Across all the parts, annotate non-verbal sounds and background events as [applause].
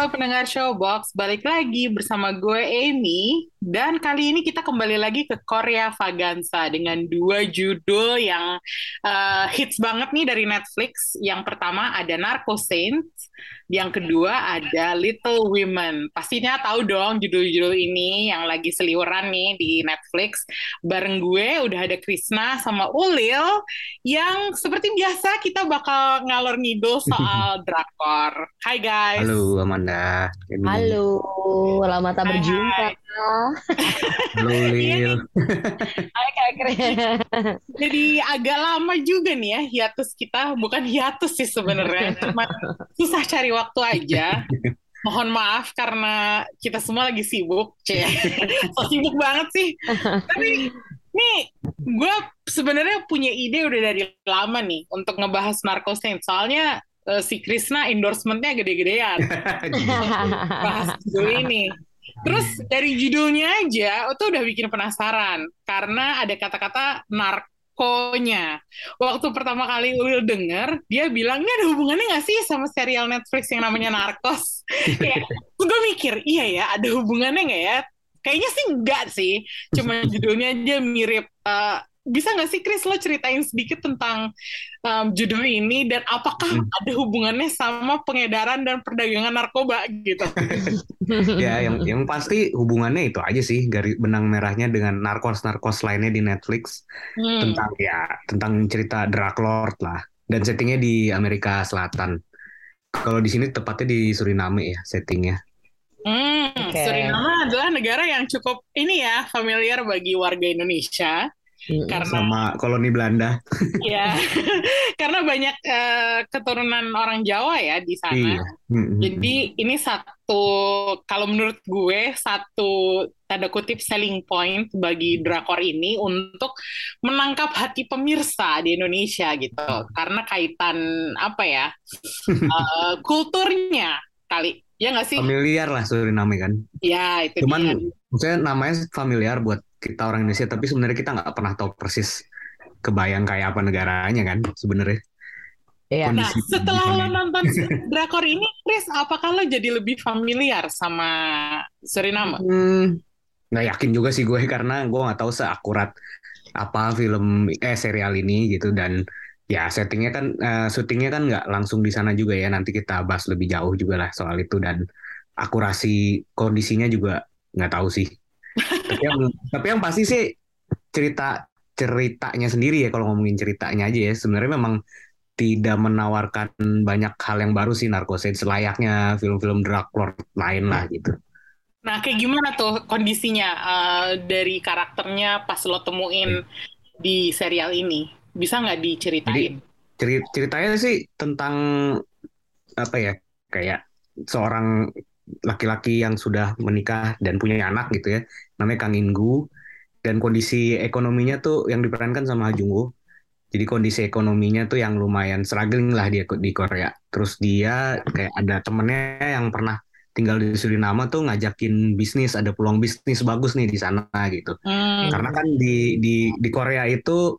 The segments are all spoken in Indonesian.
Halo pendengar Showbox, balik lagi bersama gue Amy dan kali ini kita kembali lagi ke Korea Vaganza dengan dua judul yang uh, hits banget nih dari Netflix. Yang pertama ada Narco Saints, yang kedua ada Little Women. Pastinya tahu dong judul-judul ini yang lagi seliweran nih di Netflix. Bareng gue udah ada Krisna sama Ulil yang seperti biasa kita bakal ngalor ngidul soal [laughs] drakor. Hai guys. Halo Amanda. Halo, lama tak Hai, berjumpa. [laughs] Halo Lil. [laughs] Hai Kak. Jadi agak lama juga nih ya hiatus kita, bukan hiatus sih sebenarnya, cuma susah cari waktu aja. [laughs] Mohon maaf karena kita semua lagi sibuk, cie. [laughs] So sibuk banget sih. Tapi nih gue sebenarnya punya ide udah dari lama nih untuk ngebahas Narco Saints. Soalnya eh, si Krisna endorsementnya gede-gedean [laughs] bahas judul ini. Terus dari judulnya aja, itu udah bikin penasaran karena ada kata-kata narkonya. Waktu pertama kali Ulil denger, dia bilang, ini ada hubungannya nggak sih sama serial Netflix yang namanya Narcos? [laughs] Kayak, gue mikir, iya ya, ada hubungannya nggak ya? Kayaknya sih enggak sih, cuma judulnya aja mirip. Eh, bisa nggak sih Chris lo ceritain sedikit tentang um, judul ini dan apakah ada hubungannya sama pengedaran dan perdagangan narkoba gitu? [laughs] ya yang yang pasti hubungannya itu aja sih garis benang merahnya dengan narkos narkos lainnya di Netflix Hmm. tentang ya tentang cerita drug lord lah dan settingnya di Amerika Selatan. Kalau di sini tepatnya di Suriname ya settingnya. Hmm, Oke. Suriname adalah negara yang cukup ini ya familiar bagi warga Indonesia karena Sama koloni Belanda. [laughs] ya [laughs] karena banyak eh, keturunan orang Jawa ya di sana. Iya. Mm-mm. Jadi ini satu kalau menurut gue satu tanda kutip selling point bagi drakor ini untuk menangkap hati pemirsa di Indonesia gitu. Karena kaitan apa ya [laughs] eh, kulturnya kali ya nggak sih? familiar lah Suriname kan. Ya itu Cuman dia. maksudnya namanya familiar buat kita orang Indonesia tapi sebenarnya kita nggak pernah tahu persis kebayang kayak apa negaranya kan sebenarnya. Iya. Nah, setelah lo nonton [laughs] drakor ini, Chris, apakah lo jadi lebih familiar sama Suriname? Hmm, nggak yakin juga sih gue karena gue nggak tahu seakurat apa film eh serial ini gitu dan ya settingnya kan eh, syutingnya kan nggak langsung di sana juga ya nanti kita bahas lebih jauh juga lah soal itu dan akurasi kondisinya juga nggak tahu sih tapi yang tapi yang pasti sih cerita ceritanya sendiri ya kalau ngomongin ceritanya aja ya sebenarnya memang tidak menawarkan banyak hal yang baru sih Narcosade selayaknya film-film drug lord lain lah gitu Nah, kayak gimana tuh kondisinya eh, dari karakternya pas lo temuin di serial ini? Bisa nggak diceritain? Ceri- ceritanya sih tentang apa ya kayak seorang laki-laki yang sudah menikah dan punya anak gitu ya namanya Kang Ingu dan kondisi ekonominya tuh yang diperankan sama Ha Jung Woo jadi kondisi ekonominya tuh yang lumayan struggling lah dia di Korea. Terus dia kayak ada temennya yang pernah tinggal di Suriname tuh ngajakin bisnis ada peluang bisnis bagus nih di sana gitu. Hmm, karena kan di di di Korea itu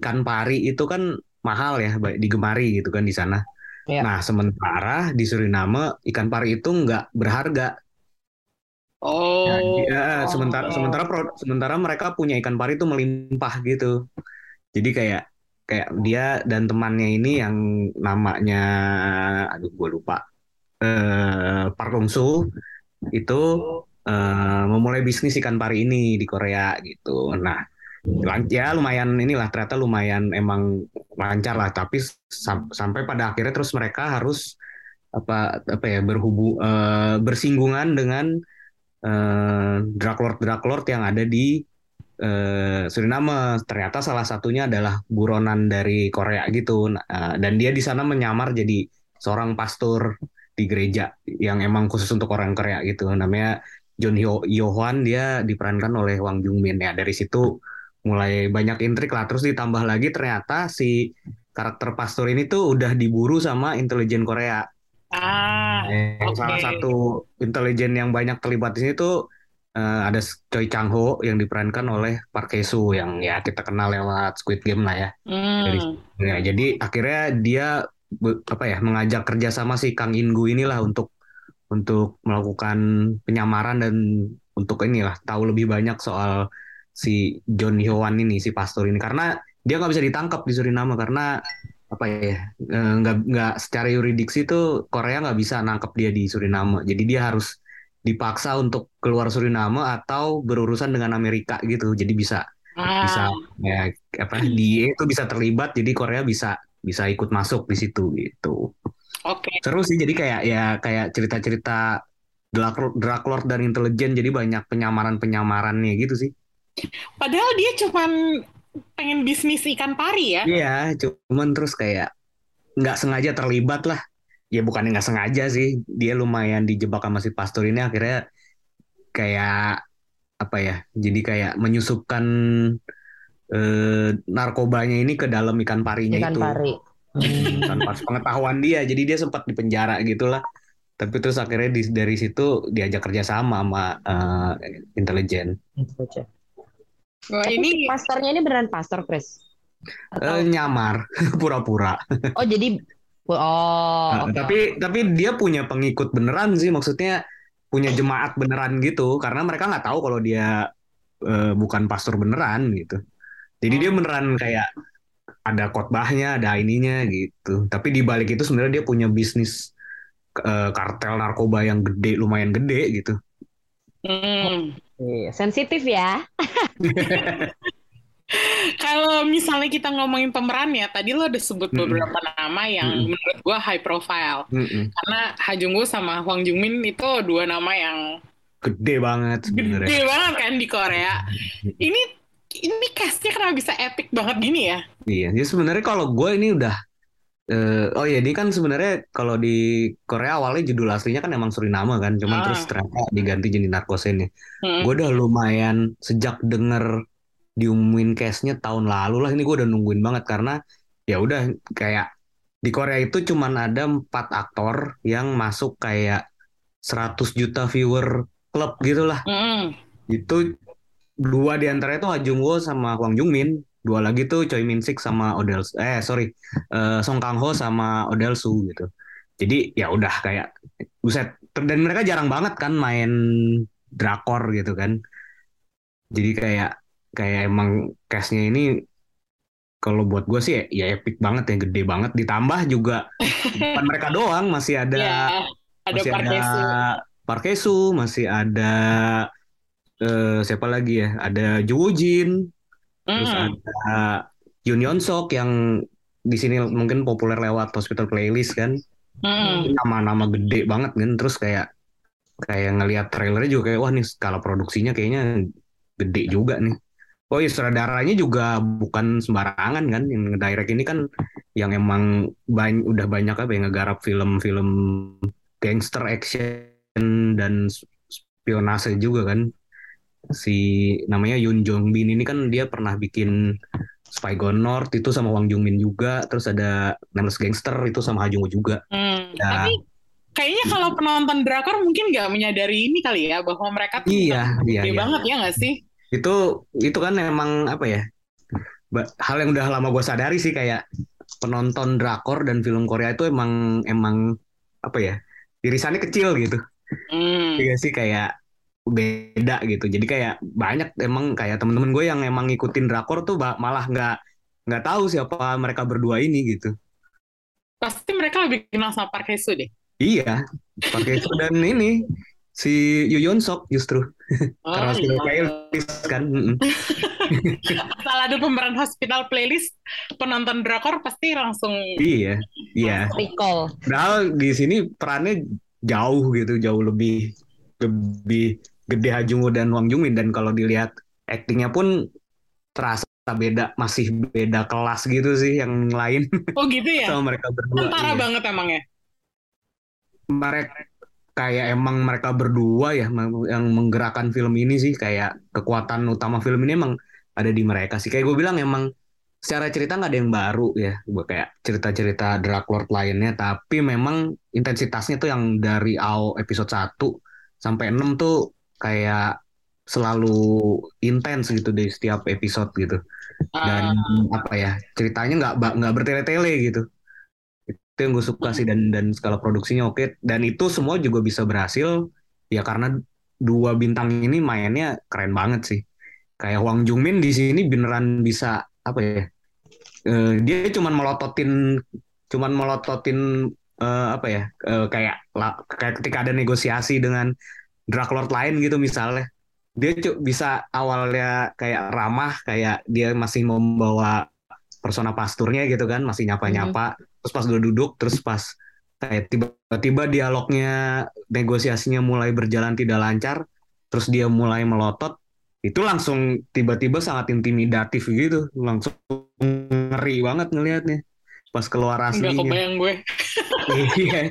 ikan pari itu kan mahal ya, digemari gitu kan di sana. Iya. Nah, sementara di Suriname ikan pari itu nggak berharga. Oh, Ya, dia- sementara sementara pro- sementara mereka punya ikan pari itu melimpah gitu. Jadi kayak kayak dia dan temannya ini yang namanya aduh gue lupa eh Park Hong Soo itu eh, memulai bisnis ikan pari ini di Korea gitu. Nah, ya lumayan inilah ternyata lumayan emang lancar lah tapi sam- sampai pada akhirnya terus mereka harus apa apa ya berhubu eh, bersinggungan dengan eh, drug lord drug lord yang ada di eh, Suriname. Ternyata salah satunya adalah buronan dari Korea gitu. Eh, dan dia di sana menyamar jadi seorang pastor di gereja yang emang khusus untuk orang Korea gitu. Namanya John Hyo Hwan dia diperankan oleh Wang Jung Min ya dari situ mulai banyak intrik lah terus ditambah lagi ternyata si karakter pastor ini tuh udah diburu sama intelijen Korea Ah, Eh, oke. salah satu intelijen yang banyak terlibat di sini tuh eh, ada Choi Chang Ho yang diperankan oleh Park Hae Soo yang ya kita kenal lewat Squid Game lah ya. Hmm. Ya, jadi akhirnya dia apa ya mengajak kerjasama si Kang In-gu inilah untuk untuk melakukan penyamaran dan untuk inilah tahu lebih banyak soal si John Hyo-wan ini si pastor ini. Karena dia nggak bisa ditangkap di Suriname karena apa ya eh, nggak nggak secara yuridiksi tuh Korea nggak bisa nangkep dia di Suriname. Jadi dia harus dipaksa untuk keluar Suriname atau berurusan dengan Amerika gitu. Jadi bisa Ah, bisa ya apa dia itu bisa terlibat jadi Korea bisa bisa ikut masuk di situ gitu. Oke. seru sih jadi kayak ya kayak cerita-cerita Drug Drug Lord dan intelijen jadi banyak penyamaran penyamarannya gitu sih Padahal dia cuman pengen bisnis ikan pari ya. iya cuman terus kayak nggak sengaja terlibat lah ya bukannya nggak sengaja sih dia lumayan dijebak sama si pastor ini akhirnya kayak apa ya jadi kayak menyusupkan eh, narkobanya ini ke dalam ikan parinya Ikan itu pari. Hmm. tanpa pengetahuan dia jadi dia sempat di penjara gitulah tapi terus akhirnya di- dari situ diajak kerjasama sama eh, intelijen Gitu, Wah, Tapi ini pastornya ini beneran pastor, Chris? Eh, Atau nyamar [laughs] pura-pura. Oh jadi oh Nah, oke. tapi tapi dia punya pengikut beneran sih maksudnya punya jemaat beneran gitu karena mereka nggak tahu kalau dia eh, bukan pastor beneran gitu. Jadi dia beneran kayak ada khotbahnya ada ininya gitu. Tapi di balik itu sebenarnya dia punya bisnis eh, kartel narkoba yang gede lumayan gede gitu. Hmm, Iya, sensitif ya. [laughs] kalau misalnya kita ngomongin pemeran ya, tadi lo udah sebut beberapa nama yang Mm-mm. menurut gua high profile. Mm-mm. Karena Ha Jung Woo sama Hwang Jung Min itu dua nama yang gede banget sebenarnya gede banget kan di Korea. Ini ini castnya kenapa bisa epic banget gini ya? Iya, jadi sebenarnya kalau gue ini udah eh, oh ya ini kan sebenarnya kalau di Korea awalnya judul aslinya kan emang Suriname kan, cuman Ah. terus ternyata diganti jadi Narkosen ya. Hmm. Gue udah lumayan sejak denger diumumin case-nya tahun lalu lah ini gue udah nungguin banget karena ya udah kayak di Korea itu cuman ada empat aktor yang masuk kayak 100 juta viewer klub gitu lah. Hmm. Itu dua di antaranya tuh Ha Jung Woo sama Hwang Jung Min. Dua lagi tuh Choi Min Sik sama Odell eh sorry eh, Song Kang Ho sama Odell Su gitu. Jadi ya udah kayak buset dan mereka jarang banget kan main drakor gitu kan. Jadi kayak kayak emang cast-nya ini kalau buat gue sih ya, ya epic banget ya gede banget ditambah juga bukan mereka [laughs] doang masih ada Ya, ada masih Park ada Hae-soo. Park Hae-soo, masih ada eh, siapa lagi ya? Ada Jo Woo Jin, terus Hmm. ada Yeon Sok yang di sini mungkin populer lewat Hospital Playlist kan. Hmm. Nama-nama gede banget kan. Terus kayak kayak ngelihat trailernya juga kayak wah nih skala produksinya kayaknya gede juga nih. Oh iya sutradaranya juga bukan sembarangan kan yang ngedirect ini kan yang emang bany- udah banyak apa yang ngegarap film-film gangster action dan spionase juga kan si namanya Yoon Jong Bin ini kan dia pernah bikin Spy Gone North itu sama Wang Jung Min juga terus ada Nameless Gangster itu sama Ha Jung Woo juga Hmm. Ya. Tapi kayaknya kalau penonton drakor mungkin nggak menyadari ini kali ya bahwa mereka tuh iya iya iya banget ya nggak sih? itu itu kan emang apa ya hal yang udah lama gue sadari sih kayak penonton drakor dan film Korea itu emang emang apa ya irisannya kecil gitu Hmm. Iya sih kayak beda gitu jadi kayak banyak emang kayak temen-temen gue yang emang ngikutin drakor tuh malah nggak nggak tahu siapa mereka berdua ini gitu Pasti mereka lebih kenal sama Park Hae-soo deh. iya pakai itu dan ini si Yoo Yeon Sok justru [laughs] Oh, karena iya. playlist kan. Asal [laughs] ada pemeran hospital playlist, penonton drakor pasti langsung iya iya Recall. Padahal di sini perannya jauh gitu, jauh lebih lebih gede Ha Jung Woo dan Wang Jung Min dan kalau dilihat aktingnya pun terasa beda, masih beda kelas gitu sih yang lain Oh gitu ya? [laughs] sama mereka berdua. Tentara Iya. banget emangnya. Mereka kayak emang mereka berdua ya yang menggerakkan film ini sih kayak kekuatan utama film ini emang ada di mereka sih. Kayak gue bilang emang secara cerita nggak ada yang baru ya, Gua kayak cerita-cerita Drag Lord lainnya, tapi memang intensitasnya tuh yang dari AO episode 1 sampai 6 tuh kayak selalu intens gitu di setiap episode gitu. Dan apa ya, ceritanya nggak nggak bertele-tele gitu. Itu yang gue suka sih dan dan skala produksinya oke dan itu semua juga bisa berhasil ya karena dua bintang ini mainnya keren banget sih. Kayak Hwang Jungmin di sini beneran bisa apa ya? eh, dia cuman melototin cuman melototin eh, apa ya? eh, kayak kayak ketika ada negosiasi dengan drug lord lain gitu misalnya. Dia cu- bisa awalnya kayak ramah, kayak dia masih membawa persona pasturnya gitu kan, masih nyapa-nyapa. Terus pas udah duduk, terus pas kayak tiba-tiba dialognya negosiasinya mulai berjalan tidak lancar, terus dia mulai melotot, itu langsung tiba-tiba sangat intimidatif gitu, langsung ngeri banget ngelihatnya pas keluar Nggak aslinya. kebayang gue. [laughs] Iya.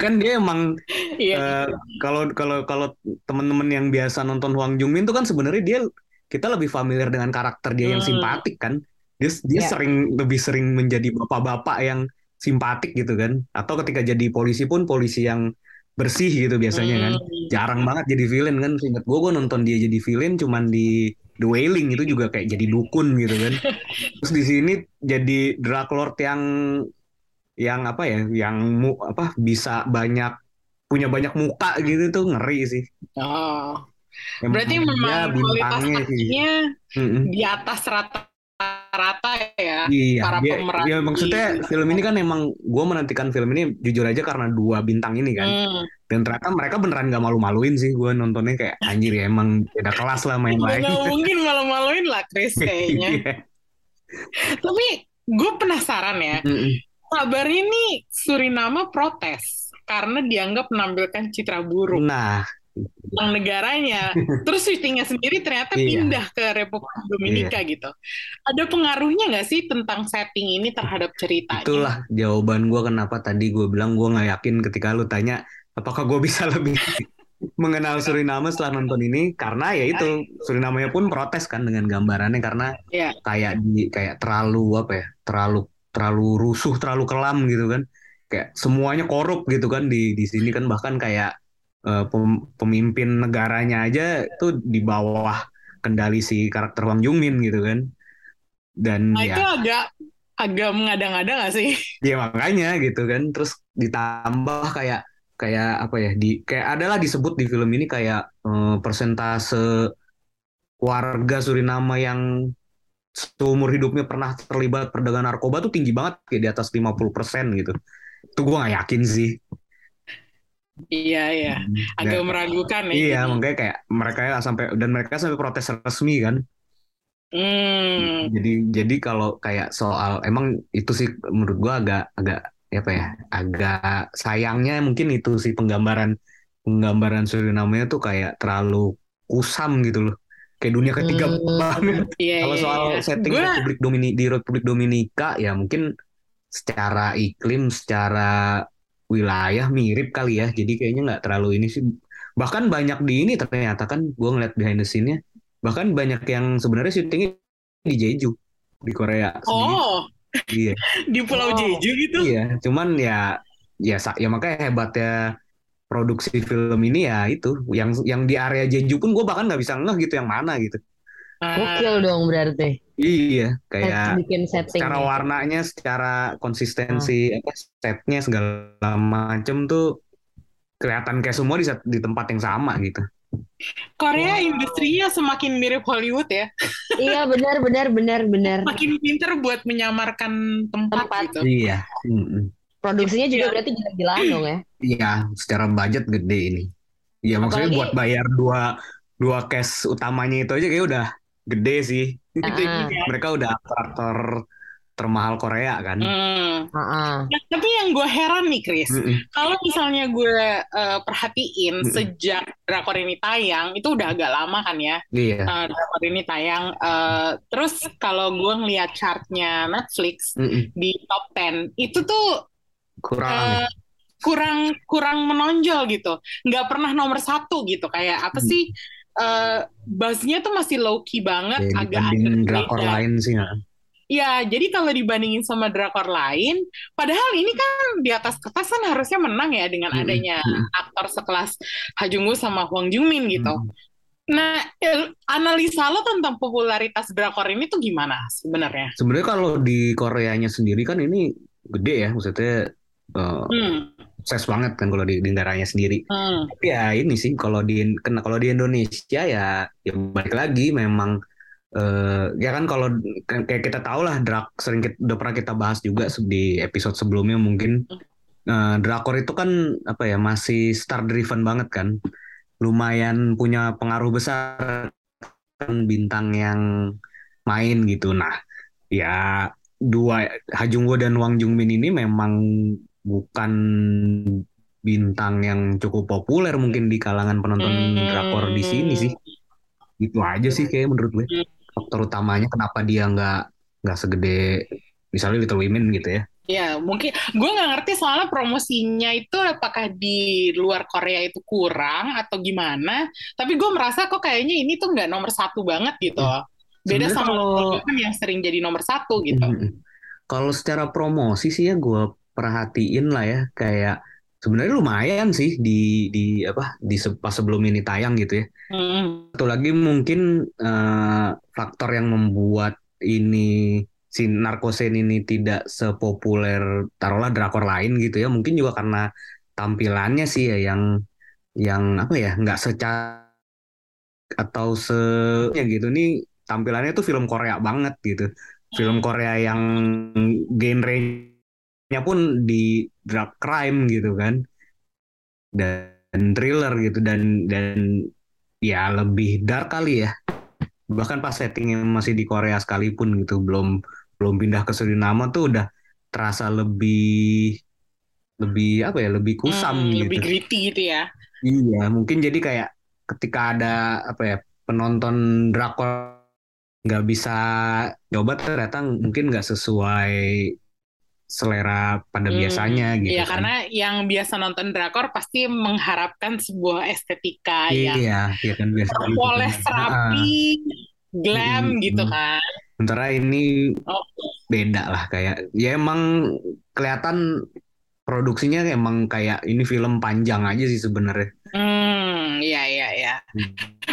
kan dia emang Iya. eh, kalau kalau kalau teman-teman yang biasa nonton Hwang Jungmin tuh kan sebenarnya dia kita lebih familiar dengan karakter dia yang Hmm. simpatik kan. Dia dia Iya. sering lebih sering menjadi bapak-bapak yang simpatik gitu kan. Atau ketika jadi polisi pun polisi yang bersih gitu biasanya kan. Hmm. Jarang banget jadi villain kan. Ingat gue gue nonton dia jadi villain cuman di The Wailing itu juga kayak jadi dukun gitu kan. [laughs] Terus di sini jadi Drug Lord yang yang apa ya, yang mu, apa bisa banyak punya banyak muka gitu tuh ngeri sih. Oh. Berarti memang kualitas bintangnya sih. di atas rata-rata ya. Iya, para dia, pemeran ya maksudnya di- film ini kan emang gue menantikan film ini jujur aja karena dua bintang ini kan. Hmm. Dan ternyata mereka beneran gak malu-maluin sih gue nontonnya kayak anjir ya emang beda kelas lah main lain. nggak mungkin malu-maluin lah Chris [laughs] kayaknya. Iya. Tapi gue penasaran ya. Kabarnya nih Suriname protes karena dianggap menampilkan citra buruk Nah, tentang negaranya. [laughs] Terus syutingnya sendiri ternyata Iya. pindah ke Republik Dominika gitu. Ada pengaruhnya nggak sih tentang setting ini terhadap ceritanya? itulah jawaban gue kenapa tadi gue bilang gue nggak yakin ketika lu tanya apakah gue bisa [laughs] lebih mengenal Suriname setelah nonton ini karena ya itu Surinamenya pun protes kan dengan gambarannya karena Iya. kayak di kayak terlalu apa ya terlalu terlalu rusuh terlalu kelam gitu kan kayak semuanya korup gitu kan di di sini kan bahkan kayak eh, pem- pemimpin negaranya aja tuh di bawah kendali si karakter Wang Jungmin gitu kan dan Nah ya itu agak agak mengada-ngada nggak sih? [laughs] Ya makanya gitu kan. Terus ditambah kayak kayak apa ya di kayak adalah disebut di film ini kayak eh, persentase warga Suriname yang seumur hidupnya pernah terlibat perdagangan narkoba tuh tinggi banget kayak di atas 50% gitu. Itu gue gak yakin sih. Iya iya. Agak Dan- meragukan ya. iya, jadi. makanya kayak mereka ya sampai dan mereka sampai protes resmi kan. Hmm. Jadi jadi kalau kayak soal emang itu sih menurut gua agak agak apa ya agak sayangnya mungkin itu sih penggambaran penggambaran Suriname tuh kayak terlalu kusam gitu loh kayak dunia ketiga Hmm. banget. Iya, Kalau iya, soal iya. setting Gua- Republik Domini di Republik Dominika ya mungkin secara iklim secara wilayah mirip kali ya jadi kayaknya nggak terlalu ini sih bahkan banyak di ini ternyata kan gue ngeliat behind the scene-nya bahkan banyak yang sebenarnya syutingnya di Jeju di Korea sendiri. Oh, iya [laughs] di Pulau Oh. Jeju gitu. iya cuman ya ya ya makanya hebatnya produksi film ini ya itu yang yang di area Jeju pun gue bahkan nggak bisa ngeh gitu yang mana gitu Gokil dong berarti. iya Set- kayak bikin setting. secara warnanya, secara konsistensi, Hmm. apa setnya segala macem tuh kelihatan kayak semua di, set- di tempat yang sama gitu. Korea industrinya semakin mirip Hollywood ya. Iya benar benar benar benar. Makin pinter buat menyamarkan tempat, Tempat. gitu. Iya, Mm-mm. Produksinya juga Iya. berarti gila-gilaan dong ya. iya, secara budget gede ini. Iya, maksudnya Apalagi- buat bayar dua dua cast utamanya itu aja kayak udah gede sih. Juga. Mereka udah aktor termahal Korea kan. Hmm. Heeh. Nah, tapi yang gue heran nih, Chris, Mm-mm. kalau misalnya gue eh, perhatiin Mm-mm. sejak drakor ini tayang, itu udah agak lama kan ya, Iya. eh, drakor ini tayang. Eh, terus kalau gue ngeliat chartnya Netflix Mm-mm. di top 10, itu tuh Kurang. eh, kurang kurang menonjol gitu, nggak pernah nomor satu gitu. Kayak apa Hmm. sih? Eh buzznya tuh masih low key banget, Ya, agak dibanding underrated. drakor lain sih nggak. Ya, jadi kalau dibandingin sama drakor lain, padahal ini kan di atas kertas kan harusnya menang ya dengan Mm-mm, adanya mm-mm. aktor sekelas Ha Jung Woo sama Hwang Jung Min gitu. Mm. Nah, analisa lo tentang popularitas drakor ini tuh gimana sebenarnya? Sebenarnya kalau di Koreanya sendiri kan ini gede ya, maksudnya eh, Hmm, sukses banget kan kalau di, di negaranya sendiri. hmm, Tapi ya ini sih kalau di kena kalau di Indonesia ya ya balik lagi memang eh, ya kan kalau kan kayak kita tahu lah drak sering kita, udah pernah kita bahas juga di episode sebelumnya mungkin eh, drakor itu kan apa ya masih star driven banget kan. Lumayan punya pengaruh besar kan bintang yang main gitu. Nah, ya dua Ha Jung Woo dan Wang Jung Min ini memang bukan bintang yang cukup populer mungkin di kalangan penonton Hmm. drakor di sini sih. Itu aja sih kayak menurut gue. Faktor utamanya kenapa dia nggak nggak segede misalnya Little Women gitu ya. Ya, mungkin gue nggak ngerti soalnya promosinya itu apakah di luar Korea itu kurang atau gimana. Tapi gue merasa kok kayaknya ini tuh nggak nomor satu banget gitu. Beda Sebenarnya sama kalau- yang sering jadi nomor satu gitu. Mm-mm. Kalau secara promosi sih ya gue perhatiin lah ya kayak sebenarnya lumayan sih di di apa di pas sebelum ini tayang gitu ya. Hmm. Satu lagi mungkin eh, faktor yang membuat ini si Narkosen ini tidak sepopuler taruhlah drakor lain gitu ya. Mungkin juga karena tampilannya sih ya yang yang apa ya nggak seca atau se ya gitu nih tampilannya tuh film Korea banget gitu. Film Korea yang genrenya pun di drug crime gitu kan. Dan thriller gitu. Dan dan ya lebih dark kali ya. Bahkan pas settingnya masih di Korea sekalipun gitu. Belum belum pindah ke Suriname tuh udah terasa lebih lebih apa ya? Lebih kusam Hmm, gitu. lebih gritty gitu ya. iya mungkin jadi kayak ketika ada apa ya penonton drakor nggak bisa coba ternyata mungkin nggak sesuai selera pada Hmm, biasanya gitu Iya, kan. karena yang biasa nonton drakor pasti mengharapkan sebuah estetika yang iya iya kan biasa gitu kan. poles Ah, rapi, glam Hmm, gitu hmm. kan. sementara ini Oh, beda lah kayak ya emang kelihatan produksinya emang kayak ini film panjang aja sih sebenarnya. hmm, iya iya iya.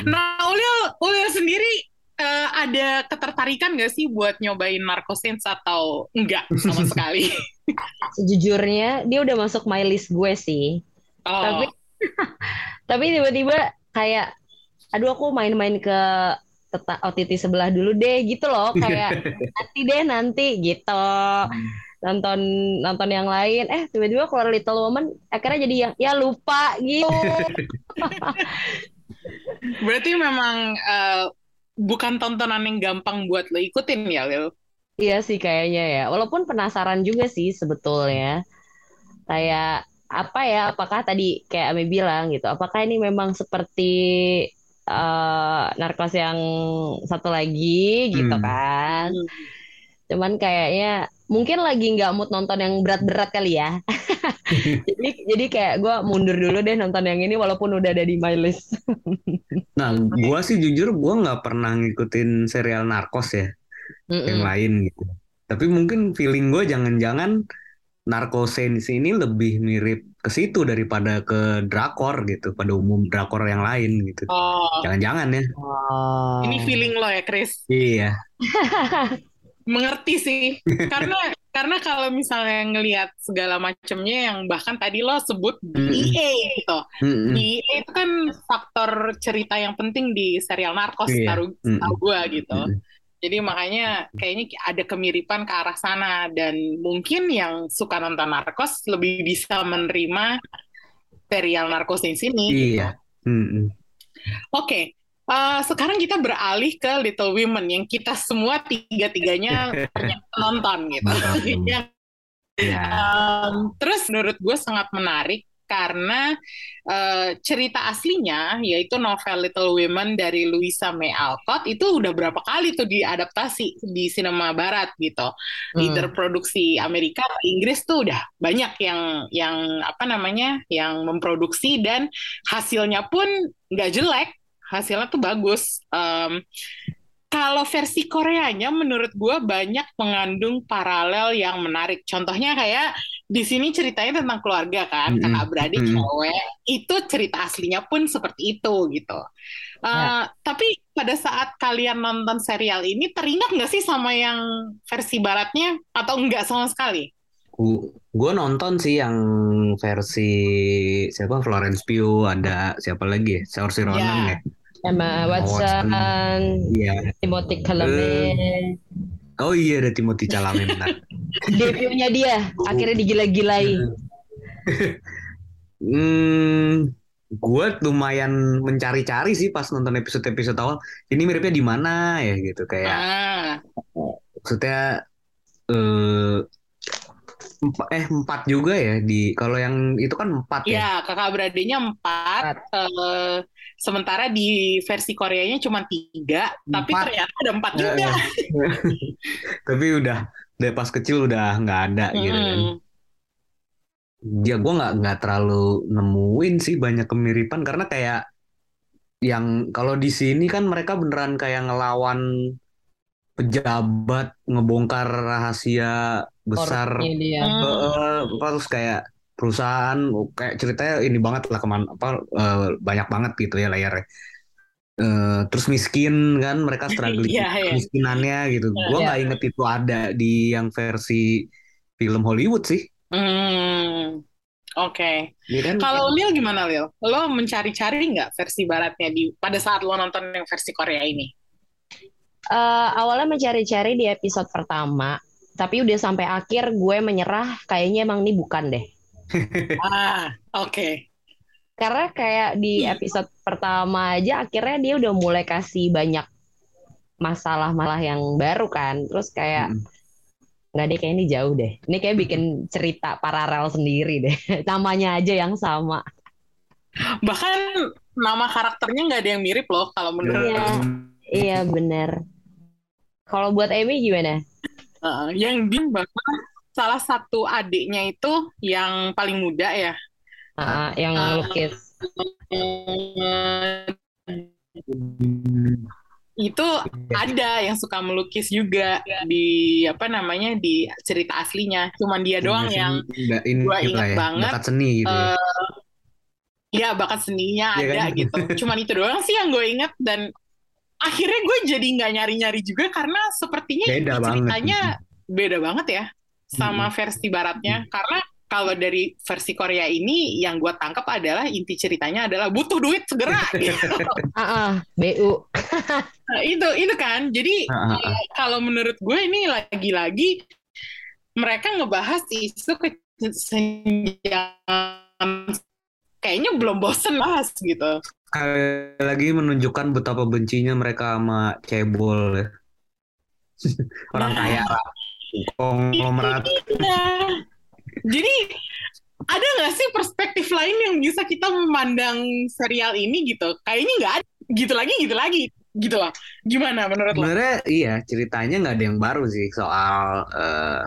Nah, Ulil, Ulil sendiri eh, ada ketertarikan gak sih buat nyobain Narcosins atau enggak sama [laughs] sekali? Sejujurnya dia udah masuk my list gue sih. Oh, Tapi [laughs] tapi tiba-tiba kayak aduh aku main-main ke teta OTT sebelah dulu deh gitu loh. Kayak [laughs] nanti deh nanti gitu. Nonton nonton yang lain. Eh tiba-tiba keluar Little Woman akhirnya jadi yang ya lupa gitu. Berarti memang eh, bukan tontonan yang gampang buat lo ikutin ya, Lil? Iya sih kayaknya ya. Walaupun penasaran juga sih sebetulnya. Kayak apa ya? Apakah tadi kayak Ami bilang gitu? Apakah ini memang seperti eh, narkos yang satu lagi gitu Hmm. kan? Hmm. Cuman kayaknya mungkin lagi nggak mood nonton yang berat-berat kali ya. [laughs] jadi jadi kayak gue mundur dulu deh nonton yang ini walaupun udah ada di my list. [laughs] Nah, gua sih jujur gua nggak pernah ngikutin serial Narcos ya, yang Mm-mm. lain gitu. Tapi mungkin feeling gue jangan-jangan Narcosens ini lebih mirip ke situ daripada ke drakor gitu, pada umum drakor yang lain gitu. Oh, Jangan-jangan ya. Oh. ini feeling lo ya, Chris? Iya. [laughs] Mengerti sih. Karena [laughs] karena kalau misalnya ngelihat segala macamnya yang bahkan tadi lo sebut DEA gitu. DEA itu kan faktor cerita yang penting di serial Narcos, Iya. taruh Mm-mm. tahu gua gitu. Jadi makanya kayaknya ada kemiripan ke arah sana dan mungkin yang suka nonton Narcos lebih bisa menerima serial Narcos di sini. gitu. Iya. Mm-mm. Oke, eh, sekarang kita beralih ke Little Women yang kita semua tiga-tiganya [laughs] nonton gitu. Nonton. [laughs] Ya, Iya. em, terus menurut gue sangat menarik karena eh, cerita aslinya yaitu novel Little Women dari Louisa May Alcott itu udah berapa kali tuh diadaptasi di sinema barat gitu. Hmm. Either produksi Amerika atau Inggris tuh udah banyak yang yang apa namanya yang memproduksi dan hasilnya pun nggak jelek hasilnya tuh bagus. Um, kalau versi Koreanya menurut gue banyak mengandung paralel yang menarik. Contohnya kayak di sini ceritanya tentang keluarga kan, mm -hmm. kakak beradik mm -hmm. cewek. Itu cerita aslinya pun seperti itu gitu. Uh, ya. Tapi pada saat kalian nonton serial ini teringat nggak sih sama yang versi baratnya atau enggak sama sekali? Gue nonton sih yang versi siapa Florence Pugh ada siapa lagi Saoirse Ronan ya. ya Emma Watson, iya. Timothy Chalamet. Uh, oh iya ada Timothy Chalamet benar. [laughs] Debutnya dia akhirnya digila-gilai. [laughs] hmm, gue lumayan mencari-cari sih pas nonton episode-episode awal. Ini miripnya di mana ya gitu kayak. Ah. Maksudnya eh empat eh empat juga ya di kalau yang itu kan empat ya. Iya, kakak beradiknya empat. empat. Uh, sementara di versi Koreanya cuma tiga, empat. tapi ternyata ada empat juga. Ya. [laughs] tapi udah dari pas kecil udah nggak ada hmm. gitu kan. Ya gue nggak nggak terlalu nemuin sih banyak kemiripan karena kayak yang kalau di sini kan mereka beneran kayak ngelawan pejabat ngebongkar rahasia besar dia. Uh, terus kayak perusahaan kayak ceritanya ini banget lah ke mana apa uh, banyak banget gitu ya layarnya uh, terus miskin kan mereka struggling [laughs] yeah, yeah. miskinannya gitu yeah, gue nggak yeah. inget itu ada di yang versi film Hollywood sih hmm. Oke. Okay. Ya kan? Kalau Lil gimana Lil? Lo mencari-cari nggak versi baratnya di pada saat lo nonton yang versi Korea ini? Uh, awalnya mencari-cari di episode pertama, tapi udah sampai akhir gue menyerah. Kayaknya emang ini bukan deh. Ah, oke. Okay. Karena kayak di episode pertama aja akhirnya dia udah mulai kasih banyak masalah-masalah yang baru kan. Terus kayak hmm. nggak deh kayak ini jauh deh. Ini kayak bikin cerita paralel sendiri deh. [laughs] Namanya aja yang sama. Bahkan nama karakternya nggak ada yang mirip loh kalau menurut. Iya, iya bener. Kalau buat Amy gimana? Uh, yang bim bahkan salah satu adiknya itu yang paling muda ya. Uh, yang melukis. Uh, itu ada yang suka melukis juga di apa namanya di cerita aslinya. Cuman dia doang seni, yang in, gua ingat ya, banget. Bakat seni gitu. Uh, ya. bakat seninya ya, ada kan? gitu. [laughs] Cuman itu doang sih yang gue ingat dan akhirnya gue jadi nggak nyari-nyari juga karena sepertinya beda ceritanya banget. beda banget ya sama hmm. versi baratnya hmm. karena kalau dari versi Korea ini yang gue tangkap adalah inti ceritanya adalah butuh duit segera [laughs] gitu. BU. [laughs] nah, itu itu kan. Jadi uh, uh, kalau menurut gue ini lagi-lagi mereka ngebahas isu kesenjangan kayaknya belum bosen bahas gitu. Lagi menunjukkan betapa bencinya mereka sama cebol ya. [laughs] Orang kaya lah konglomerat. Iya. Jadi ada nggak sih perspektif lain yang bisa kita memandang serial ini gitu? Kayaknya nggak ada. Gitu lagi, gitu lagi, gitu lah. Gimana menurut lo? Sebenarnya iya ceritanya nggak ada yang baru sih soal uh,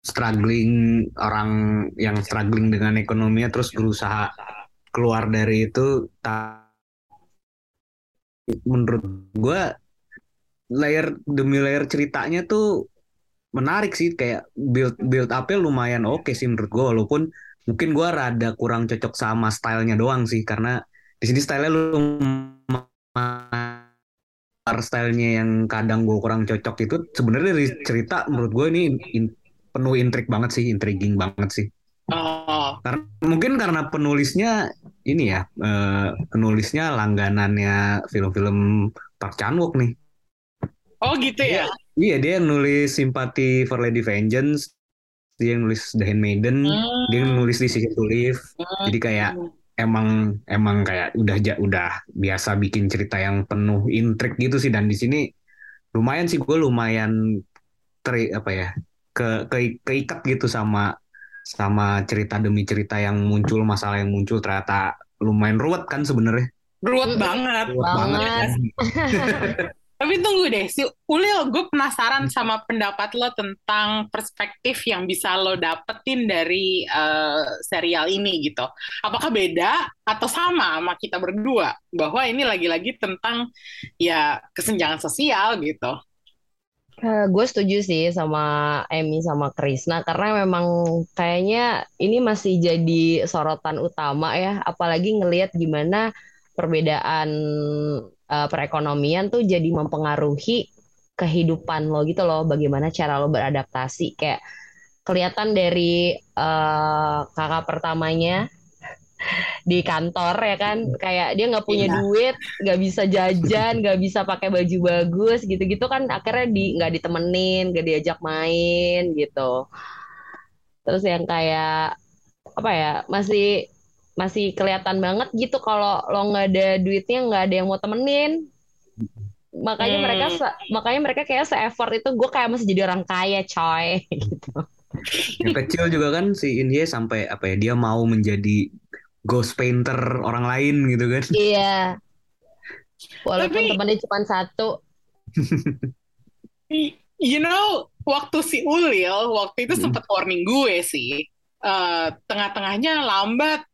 struggling orang yang struggling dengan ekonominya terus berusaha keluar dari itu. Menurut gue layer demi layer ceritanya tuh menarik sih kayak build build upnya lumayan oke okay sih menurut gue walaupun mungkin gue rada kurang cocok sama stylenya doang sih karena di sini stylenya lumayan stylenya yang kadang gue kurang cocok itu sebenarnya dari cerita menurut gue ini in, penuh intrik banget sih intriguing banget sih oh. karena mungkin karena penulisnya ini ya uh, penulisnya langganannya film-film Park Chan Wook nih Oh gitu ya? Iya dia yang nulis Sympathy for Lady Vengeance, dia yang nulis The Handmaiden, hmm. dia yang nulis di Season to Live. Hmm. Jadi kayak emang emang kayak udah udah biasa bikin cerita yang penuh intrik gitu sih dan di sini lumayan sih gue lumayan ter apa ya ke, ke keikat gitu sama sama cerita demi cerita yang muncul masalah yang muncul ternyata lumayan ruwet kan sebenarnya ruwet banget ruwet banget, banget. [laughs] Tapi tunggu deh, si Ulil, gue penasaran sama pendapat lo tentang perspektif yang bisa lo dapetin dari uh, serial ini gitu. Apakah beda atau sama sama kita berdua? Bahwa ini lagi-lagi tentang ya kesenjangan sosial gitu. Uh, gue setuju sih sama Emmy sama Krisna karena memang kayaknya ini masih jadi sorotan utama ya, apalagi ngelihat gimana perbedaan uh, perekonomian tuh jadi mempengaruhi kehidupan lo gitu loh, bagaimana cara lo beradaptasi. Kayak kelihatan dari uh, kakak pertamanya [laughs] di kantor ya kan? Kayak dia nggak punya iya. duit nggak bisa jajan nggak bisa pakai baju bagus gitu-gitu kan akhirnya di nggak ditemenin nggak diajak main gitu. Terus yang kayak apa ya masih masih kelihatan banget gitu kalau lo nggak ada duitnya nggak ada yang mau temenin. Makanya hmm. mereka makanya mereka kayak se effort itu gue kayak masih jadi orang kaya coy. [laughs] Gitu. Yang kecil juga kan si India sampai apa ya dia mau menjadi ghost painter orang lain gitu kan. Iya. Walaupun Tapi, temannya cuma satu. You know waktu si Ulil waktu itu hmm. sempat warning gue sih uh, tengah-tengahnya lambat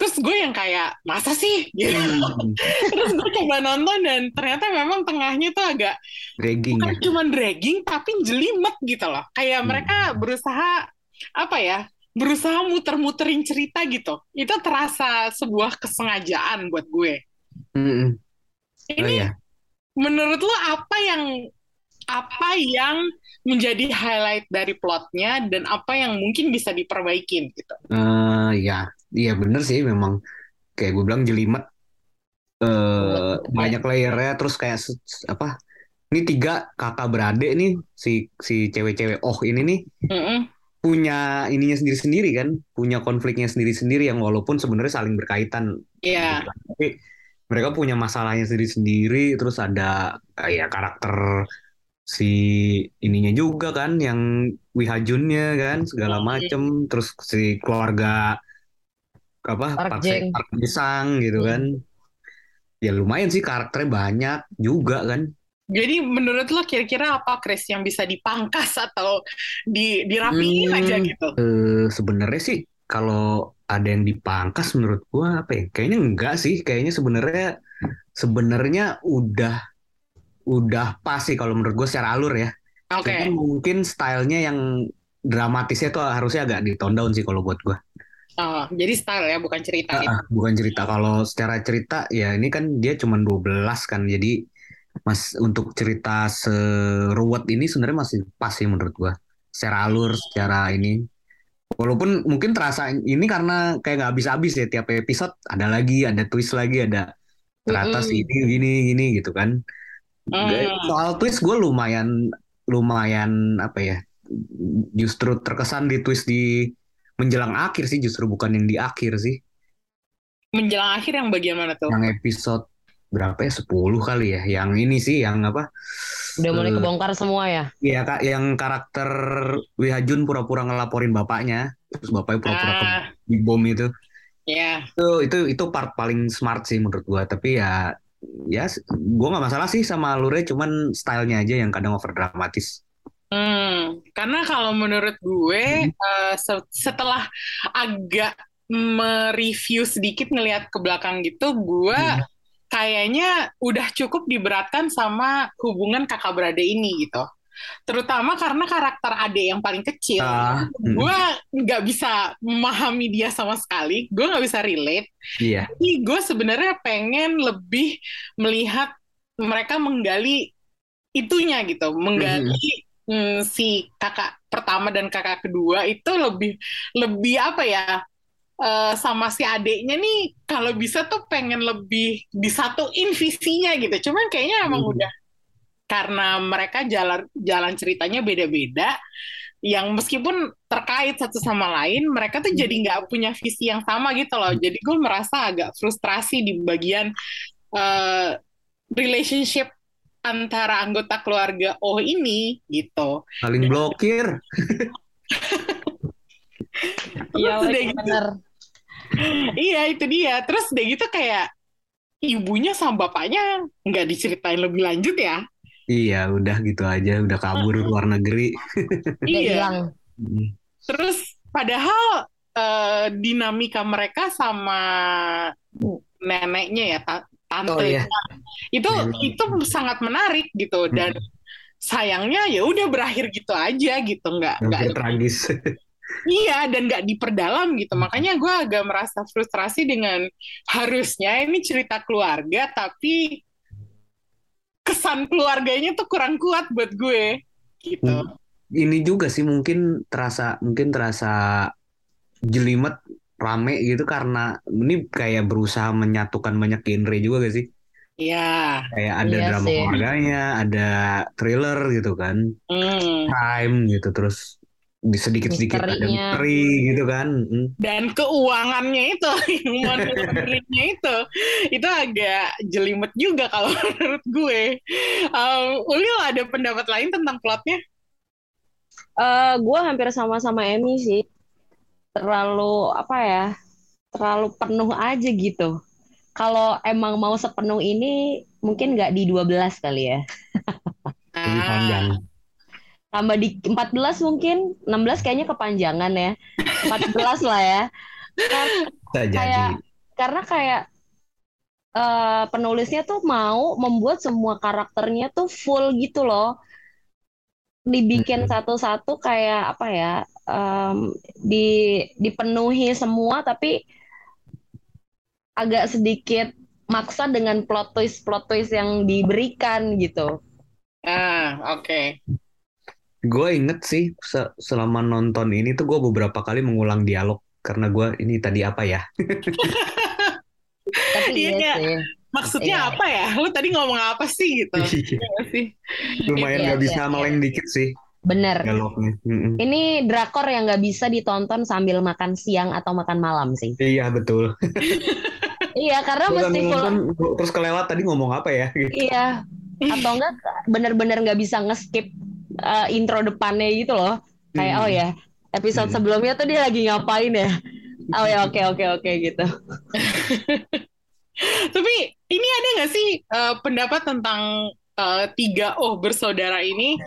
terus gue yang kayak masa sih gitu hmm. [laughs] terus gue coba nonton dan ternyata memang tengahnya tuh agak dragging bukan ya? cuma dragging tapi jelimet gitu loh kayak hmm. mereka berusaha apa ya berusaha muter-muterin cerita gitu itu terasa sebuah kesengajaan buat gue hmm. oh, ini ya. menurut lo apa yang apa yang menjadi highlight dari plotnya dan apa yang mungkin bisa diperbaikin gitu uh, ya Iya bener sih memang kayak gue bilang jelimet uh, banyak layernya terus kayak apa ini tiga kakak beradik nih si si cewek-cewek oh ini nih mm -mm. punya ininya sendiri-sendiri kan punya konfliknya sendiri-sendiri yang walaupun sebenarnya saling berkaitan Iya. Yeah. tapi mereka punya masalahnya sendiri-sendiri terus ada kayak karakter si ininya juga kan yang Wihajunnya kan segala macem terus si keluarga apa Park, Park Pisang gitu hmm. kan ya lumayan sih karakternya banyak juga kan jadi menurut lo kira-kira apa Chris yang bisa dipangkas atau di dirapiin hmm, aja gitu? Uh, Sebenarnya sih kalau ada yang dipangkas menurut gua apa ya? Kayaknya enggak sih. Kayaknya sebenarnya sebenarnya udah udah pas sih kalau menurut gua secara alur ya. Oke. Okay. Mungkin stylenya yang dramatisnya tuh harusnya agak ditondown down sih kalau buat gua. Oh, jadi style ya, bukan cerita. Uh, uh, bukan cerita. Kalau secara cerita, ya ini kan dia cuma 12 kan. Jadi mas untuk cerita seruwet ini sebenarnya masih pas sih menurut gua. Secara alur, secara ini. Walaupun mungkin terasa ini karena kayak nggak habis-habis ya tiap episode ada lagi, ada twist lagi, ada ternyata mm -hmm. ini gini gini gitu kan. Mm. Soal twist gue lumayan lumayan apa ya justru terkesan di twist di menjelang akhir sih justru bukan yang di akhir sih. Menjelang akhir yang bagian mana tuh? Yang episode berapa ya? 10 kali ya. Yang ini sih yang apa? Udah mulai uh, kebongkar semua ya? Iya kak, yang karakter Wihajun pura-pura ngelaporin bapaknya, terus bapaknya pura-pura uh, di bom itu. Iya. Yeah. Itu itu itu part paling smart sih menurut gua. Tapi ya ya gua nggak masalah sih sama alurnya, cuman stylenya aja yang kadang over dramatis. Hmm, karena kalau menurut gue hmm. uh, setelah agak mereview sedikit ngelihat ke belakang gitu, gue hmm. kayaknya udah cukup diberatkan sama hubungan kakak beradik ini gitu. Terutama karena karakter adik yang paling kecil, uh, gue nggak bisa memahami dia sama sekali, gue nggak bisa relate. Iya. Jadi gue sebenarnya pengen lebih melihat mereka menggali itunya gitu, menggali hmm hmm, si kakak pertama dan kakak kedua itu lebih lebih apa ya uh, sama si adiknya nih kalau bisa tuh pengen lebih disatuin visinya gitu cuman kayaknya emang hmm. udah karena mereka jalan jalan ceritanya beda-beda yang meskipun terkait satu sama lain mereka tuh jadi hmm. nggak punya visi yang sama gitu loh jadi gue merasa agak frustrasi di bagian uh, relationship antara anggota keluarga oh ini gitu. Saling blokir. Iya, gitu. Iya itu dia. Terus deh gitu kayak ibunya sama bapaknya nggak diceritain lebih lanjut ya. Iya, udah gitu aja, udah kabur ke luar negeri. Iya. hilang. Hmm. Terus padahal eh, dinamika mereka sama neneknya ya, ta- tante Oh iya. itu Nenek. itu sangat menarik gitu dan sayangnya ya udah berakhir gitu aja gitu nggak nggak tragis. [laughs] iya dan nggak diperdalam gitu makanya gue agak merasa frustrasi dengan harusnya ini cerita keluarga tapi kesan keluarganya tuh kurang kuat buat gue gitu Hmm. Ini juga sih mungkin terasa mungkin terasa jelimet rame gitu karena ini kayak berusaha menyatukan banyak genre juga gak sih? ya Kayak ada Iya drama sih. keluarganya, ada thriller gitu kan, hmm. crime gitu terus sedikit-sedikit ada misteri gitu kan. Mm. dan keuangannya itu [laughs] laundering-nya itu itu agak jelimet juga kalau [laughs] menurut gue um, Ulil ada pendapat lain tentang plotnya Eh, gue hampir sama-sama Emmy sih. Terlalu apa ya? Terlalu penuh aja gitu. Kalau emang mau sepenuh ini, mungkin nggak di 12 kali ya. Lebih panjang. Tambah di 14 mungkin, 16 kayaknya kepanjangan ya. 14 lah ya. Karena, Bisa jadi. Kayak- karena kayak eh, penulisnya tuh mau membuat semua karakternya tuh full gitu loh. Dibikin satu-satu kayak apa ya? em, di dipenuhi semua tapi agak sedikit maksa dengan plot twist plot twist yang diberikan gitu. ah oke Gue inget sih se- selama nonton ini tuh gue beberapa kali mengulang dialog karena gue ini tadi apa ya? [laughs] Tapi Iya, iya kayak- sih. maksudnya Iya. apa ya lu tadi ngomong apa sih gitu Iya nggak sih Lumayan Iya, gak bisa iya, iya. meleng dikit sih Bener. dialognya. Mm-mm. Ini drakor yang nggak bisa ditonton sambil makan siang atau makan malam sih. Iya betul. [laughs] Iya, karena Gua mesti full. nonton terus kelewat tadi ngomong apa ya? Gitu. Iya. [laughs] Atau enggak bener-bener nggak bisa nge-skip uh, intro depannya gitu loh. Kayak Hmm. oh ya, episode Hmm. sebelumnya tuh dia lagi ngapain ya? Oh ya, oke oke oke gitu. [laughs] [laughs] Tapi ini ada nggak sih eh, pendapat tentang eh, tiga oh bersaudara ini?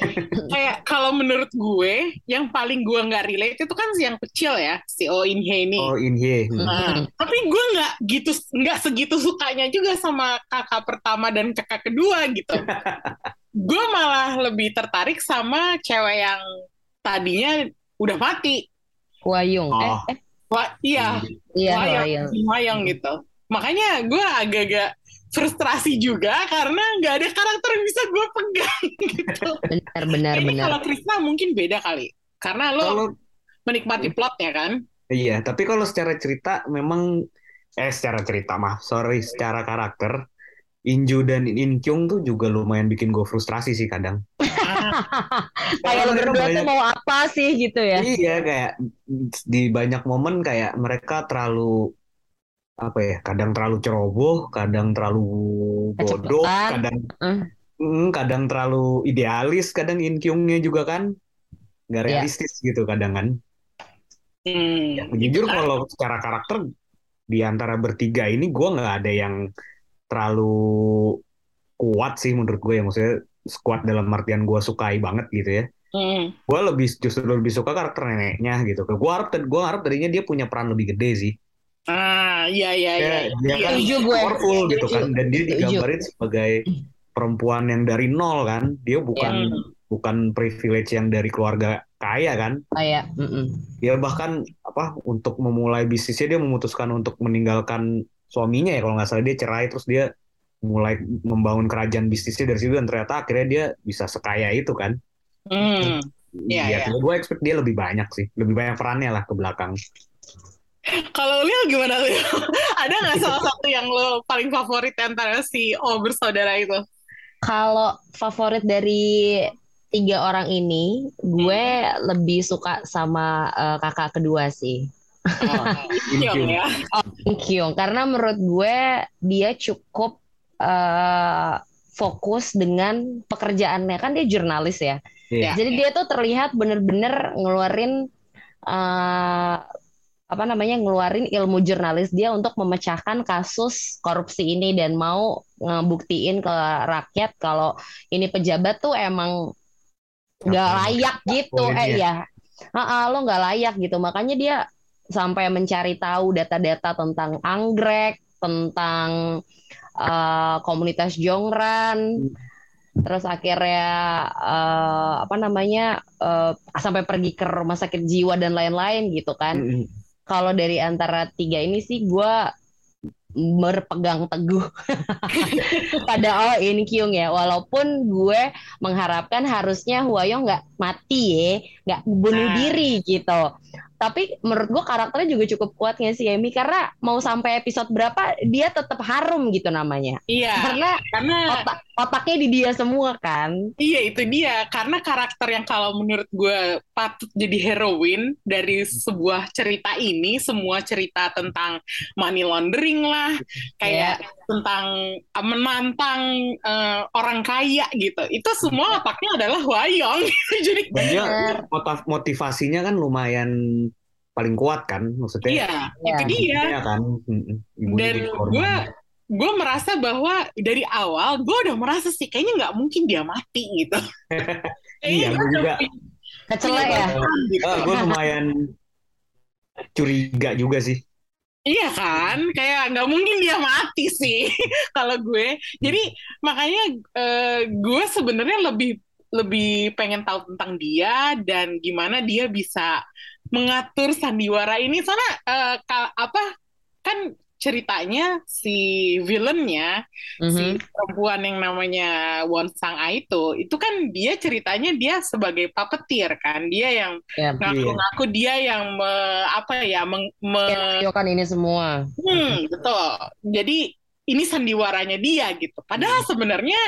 Kayak kalau menurut gue, yang paling gue nggak relate itu kan si yang kecil ya, si Oh In Hye ini. Oh in here. Hmm. Nah, tapi gue nggak gitu, nggak segitu sukanya juga sama kakak pertama dan kakak kedua gitu. gue malah lebih tertarik sama cewek yang tadinya udah mati. Wayung. Eh, Oh. eh, Wah, iya, iya Wayang, Wayung. Wayang gitu. Makanya gue agak-agak frustrasi juga karena nggak ada karakter yang bisa gue pegang [laughs] gitu. Benar benar Ini benar. kalau Krisna mungkin beda kali. Karena lo Kalau menikmati plotnya kan. iya, tapi kalau secara cerita memang eh secara cerita mah, sorry, secara karakter Inju dan In Kyung tuh juga lumayan bikin gue frustrasi sih kadang. [laughs] Kayak lo berdua tuh banyak- mau apa sih gitu ya? Iya kayak di banyak momen kayak mereka terlalu apa ya kadang terlalu ceroboh kadang terlalu bodoh Kecepatan. kadang Eh. Mm, kadang terlalu idealis kadang Inkyungnya juga kan nggak Iya. realistis gitu kadang kan Hmm. jujur kalau secara karakter di antara bertiga ini gue nggak ada yang terlalu kuat sih menurut gue ya maksudnya kuat dalam artian gue sukai banget gitu ya Hmm. gue lebih justru lebih suka karakter neneknya gitu gue harap gue harap tadinya dia punya peran lebih gede sih Ah, iya iya iya. dia, dia kan Setuju gue. powerful gitu Setuju. kan dan dia digambarin sebagai perempuan yang dari nol kan dia bukan bukan privilege yang dari keluarga kaya kan Kayak, mm-mm. dia bahkan apa untuk memulai bisnisnya dia memutuskan untuk meninggalkan suaminya ya kalau nggak salah dia cerai terus dia mulai membangun kerajaan bisnisnya dari situ dan ternyata akhirnya dia bisa sekaya itu kan Hmm. ya Iya, iya. gue expect dia lebih banyak sih lebih banyak perannya lah ke belakang Kalau Lil gimana Lil? [laughs] Ada nggak salah satu yang lo paling favorit antara si O bersaudara itu? Kalau favorit dari tiga orang ini, gue lebih suka sama eh, kakak kedua sih. Oh, Kyung ya. In Kyung. Karena menurut gue dia cukup eh, fokus dengan pekerjaannya. Kan dia jurnalis ya. Iya. Jadi dia tuh terlihat bener-bener ngeluarin eh, apa namanya ngeluarin ilmu jurnalis dia untuk memecahkan kasus korupsi ini dan mau ngebuktiin ke rakyat kalau ini pejabat tuh emang nggak layak gitu. eh ya Ah, lo nggak layak gitu. Makanya dia sampai mencari tahu data-data tentang anggrek tentang eh, komunitas jongran terus akhirnya eh, apa namanya eh, sampai pergi ke rumah sakit jiwa dan lain-lain gitu kan. Mm-mm. Kalau dari antara tiga ini sih gue berpegang teguh. [laughs] Pada Oh In Kyung ya. Walaupun gue mengharapkan harusnya Huayong nggak mati ya. Nggak bunuh Nah. diri gitu tapi menurut gue karakternya juga cukup kuat nggak sih Emi karena mau sampai episode berapa dia tetap harum gitu namanya Iya, karena karena otak otaknya di dia semua kan iya itu dia. Karena karakter yang kalau menurut gue patut jadi heroin dari sebuah cerita ini, semua cerita tentang money laundering lah, kayak tentang uh, menantang uh, orang kaya gitu. Itu semua otaknya adalah Wayong. [laughs] jadi dia motiv- motivasinya kan lumayan paling kuat kan maksudnya. iya, Iya. itu dia. Iya kan. Mm-mm. Ibunya Dan jadi korban. gue gue merasa bahwa dari awal gue udah merasa sih kayaknya nggak mungkin dia mati gitu. [laughs] Iya, gue juga. kecelek ya Gitu. gue lumayan curiga juga sih. Iya kan, kayak nggak mungkin dia mati sih [laughs] kalau gue. Jadi makanya eh, gue sebenarnya lebih lebih pengen tahu tentang dia dan gimana dia bisa mengatur sandiwara ini. Soalnya eh, ka- apa kan ceritanya si villainnya si Mhm. perempuan yang namanya Won Sang A itu, itu kan dia ceritanya dia sebagai puppeteer kan, dia yang Ya, ngaku-ngaku dia yang me- apa ya meng- me- kan ini semua Hmm, betul. Jadi ini sandiwaranya dia gitu. Padahal sebenarnya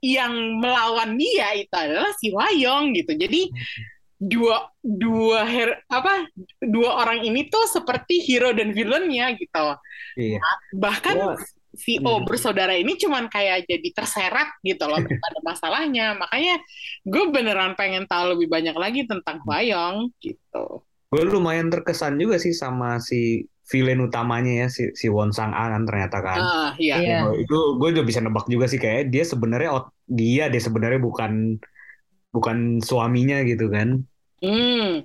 yang melawan dia itu adalah si Wayong gitu. Jadi dua dua her, apa dua orang ini tuh seperti hero dan villainnya gitu. Iya. Bahkan Gua- si O Hmm. bersaudara ini cuman kayak jadi terseret gitu loh [laughs] pada masalahnya. Makanya gue beneran pengen tahu lebih banyak lagi tentang Wayong gitu. Gue lumayan terkesan juga sih sama si villain utamanya ya si si Won Sang A kan ternyata kan. Ah, iya. Iya. Oh, itu gue udah bisa nebak juga sih kayak dia sebenarnya dia dia sebenarnya bukan bukan suaminya gitu kan. Hmm.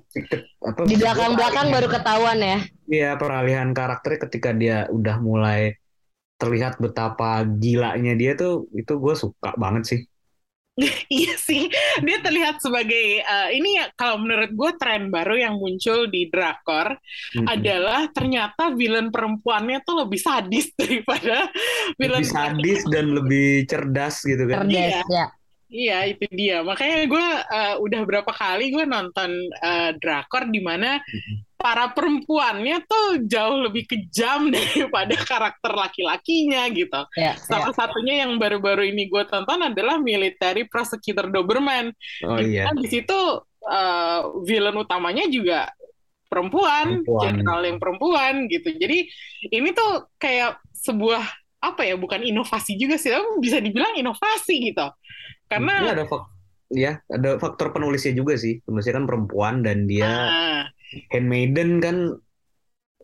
Apa, di belakang belakang baru ketahuan ya Iya peralihan karakternya ketika dia udah mulai terlihat betapa gilanya dia tuh itu gue suka banget sih. [laughs] Iya sih, dia terlihat sebagai eh, ini ya kalau menurut gue tren baru yang muncul di drakor Mm-mm. adalah ternyata villain perempuannya tuh lebih sadis [laughs] daripada villain lebih sadis dan lebih cerdas gitu kan. cerdas ya Iya itu dia. Makanya gue eh, udah berapa kali gue nonton eh, drakor di mana para perempuannya tuh jauh lebih kejam [laughs] daripada karakter laki-lakinya gitu. ya, ya. Salah satunya yang baru-baru ini gue tonton adalah Military Prosecutor Doberman. Oh iya. Kan di situ eh, villain utamanya juga perempuan, Perempuan. jenderal yang perempuan gitu. Jadi ini tuh kayak sebuah apa ya, bukan inovasi juga sih, tapi bisa dibilang inovasi gitu. Karena Ini ada fak ya ada faktor penulisnya juga sih. Penulisnya kan perempuan dan dia ah, handmaiden kan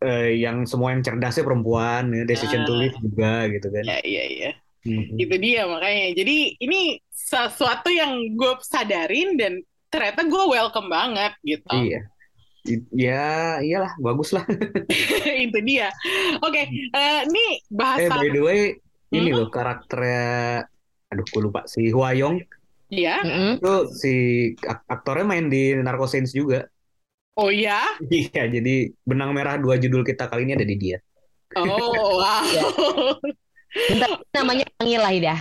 eh, yang semua yang cerdasnya perempuan, ya, decision to Ah. live juga gitu kan. ya iya iya, Mm-mm. itu dia makanya. Jadi ini sesuatu yang gue sadarin dan ternyata gue welcome banget gitu. Iya. Ya, iyalah, bagus lah. [laughs] [laughs] itu dia. Oke, eh, ini Eh, bahasa by the way, ini Hmm? loh karakternya, aduh, gue lupa si Hwayong ya. Mm-mm. itu si ak- aktornya main di Narco Saints juga. Oh ya. [laughs] Iya, jadi benang merah dua judul kita kali ini ada di dia. Oh [laughs] wow. Bentar, namanya panggil lah Ida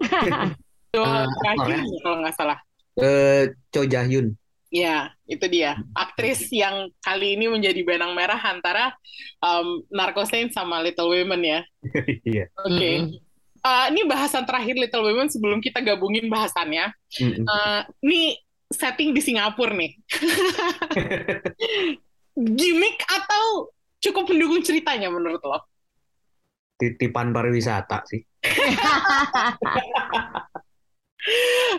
[laughs] Dua apa kalau nggak salah. Eh, Cho Jahyun. Ya, itu dia. Aktris yang kali ini menjadi benang merah antara um, Narco Saints sama Little Women ya. Iya. Oke. Mm-mm. Uh, ini bahasan terakhir Little Women sebelum kita gabungin bahasannya. Mm-mm. Uh, ini setting di Singapura nih. [laughs] Gimik atau cukup mendukung ceritanya menurut lo? Titipan pariwisata sih. [laughs]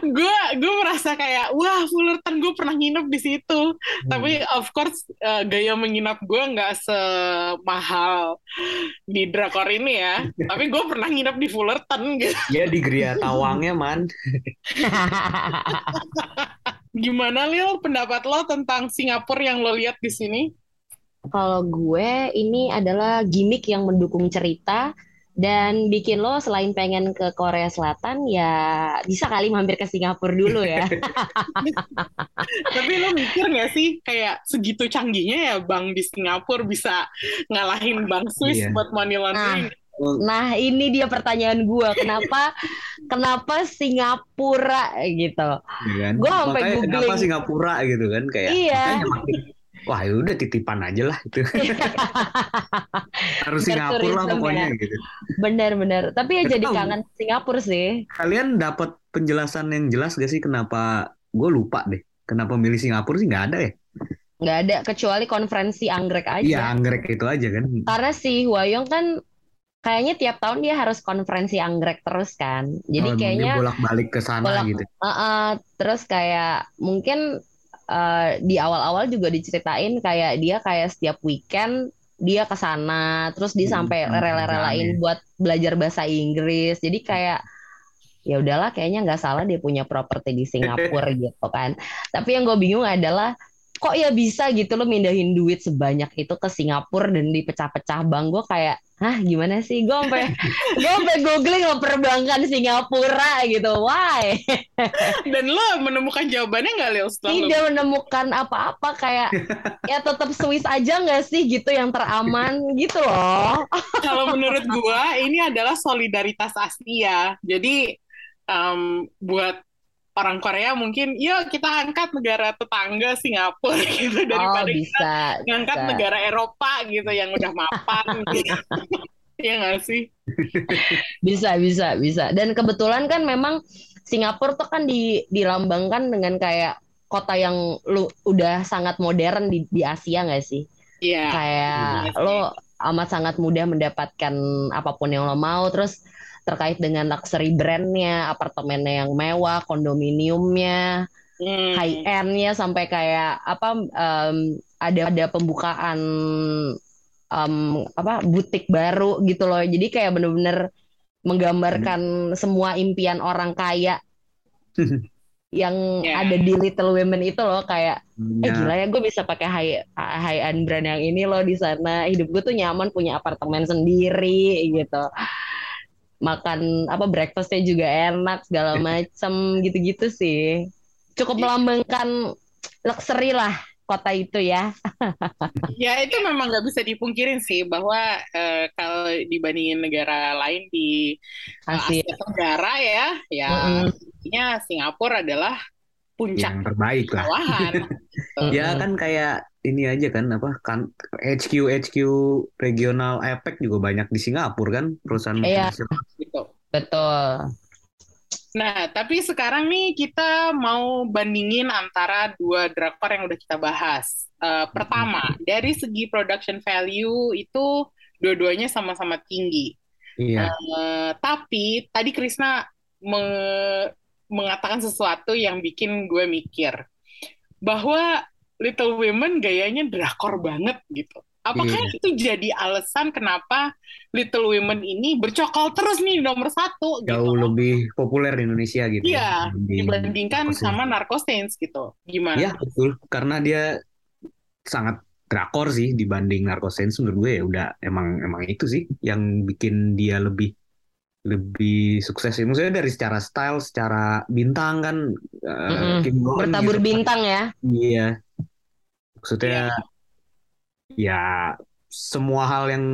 gue gue merasa kayak wah Fullerton gue pernah nginep di situ. Tapi of course eh, gaya menginap gue nggak semahal di drakor ini ya. [laughs] Tapi gue pernah nginep di Fullerton gitu. Ya di Gria Tawangnya man. [laughs] gimana Lil? Pendapat lo tentang Singapura yang lo lihat di sini? Kalau gue ini adalah gimmick yang mendukung cerita dan bikin lo selain pengen ke Korea Selatan ya bisa kali mampir ke Singapura dulu ya. [laughs] tapi lo mikir nggak sih kayak segitu canggihnya ya bank di Singapura bisa ngalahin bank Swiss Iya. buat money laundering Nah, ini dia pertanyaan gue, kenapa [laughs] kenapa Singapura gitu? Ya kan? Gua sampai Makanya googling. kenapa Singapura gitu kan kayak Iya. makanya makin wah ya udah titipan aja lah itu. [laughs] Harus Biar Singapura lah pokoknya ya. gitu. Bener-bener. Tapi ya jadi tahu. kangen Singapura sih. Kalian dapat penjelasan yang jelas gak sih kenapa gue lupa deh. Kenapa milih Singapura sih nggak ada ya? Nggak ada kecuali konferensi anggrek aja. Iya anggrek itu aja kan. Karena si Huayong kan kayaknya tiap tahun dia harus konferensi anggrek terus kan. Jadi Oh, kayaknya bolak-balik ke sana bolak- gitu. Uh-uh, terus kayak mungkin uh, di awal-awal juga diceritain kayak dia kayak setiap weekend dia ke sana, terus dia Hmm, sampai hmm, rela-relain jalan buat belajar bahasa Inggris. Jadi kayak ya udahlah kayaknya nggak salah dia punya properti di Singapura [laughs] gitu kan. Tapi yang gue bingung adalah kok ya bisa gitu lo mindahin duit sebanyak itu ke Singapura dan dipecah-pecah bank gue kayak hah gimana sih? Gue sampai [laughs] gue sampai googling lo perbankan Singapura gitu. Why? [laughs] Dan lo menemukan jawabannya nggak Lil? Setelah lo tidak menemukan apa-apa. Kayak ya tetap Swiss aja nggak sih gitu yang teraman gitu loh. [laughs] Kalau menurut gua ini adalah solidaritas Asia. Jadi em, buat orang Korea mungkin, yuk kita angkat negara tetangga Singapura [laughs] gitu oh daripada kita bisa ngangkat bisa. negara Eropa gitu yang udah mapan [laughs] gitu. Iya nggak sih? Bisa, bisa, bisa. Dan kebetulan kan memang Singapura tuh kan di, dilambangkan dengan kayak kota yang lu udah sangat modern di, di Asia nggak sih? Iya. Kayak Iya sih. lo amat sangat mudah mendapatkan apa pun yang lo mau. Terus terkait dengan luxury brandnya, apartemennya yang mewah, kondominiumnya, Hmm. high end-nya sampai kayak apa em, ada ada pembukaan em, apa butik baru gitu loh. Jadi kayak bener-bener menggambarkan semua impian orang kaya [laughs] yang Ya. ada di Little Women itu loh kayak eh Ya. gila ya gue bisa pakai high high end brand yang ini loh di sana. Hidup gue tuh nyaman punya apartemen sendiri gitu. Makan apa breakfastnya juga enak segala [laughs] macem gitu-gitu sih. Cukup melambangkan luxury lah kota itu ya. [laughs] Ya itu memang nggak bisa dipungkirin sih bahwa eh, kalau dibandingin negara lain di eh, Asia. Asia Tenggara ya, ya intinya Singapura adalah puncak yang terbaik lah. kemewahan. [laughs] Ya kan kayak ini aja kan apa kan HQ HQ regional APEC juga banyak di Singapura kan perusahaan Iya. multinasional. gitu. Betul. Nah, tapi sekarang nih kita mau bandingin antara dua drakor yang udah kita bahas. Eh, pertama, dari segi production value itu dua-duanya sama-sama tinggi. Iya. Eh, tapi tadi Krisna me- mengatakan sesuatu yang bikin gue mikir bahwa Little Women gayanya drakor banget gitu. Apakah Iya. itu jadi alasan kenapa Little Women ini bercokol terus nih nomor satu gitu? Jauh lebih populer di Indonesia gitu. Iya, dibanding- dibandingkan sama Narco Saints gitu. Gimana? Iya betul karena dia sangat drakor sih dibanding Narco Saints menurut gue ya udah emang emang itu sih yang bikin dia lebih lebih sukses. Maksudnya dari secara style, secara bintang kan eh. Kim Go Eun Bertabur gitu. bintang ya. Iya. Maksudnya ya semua hal yang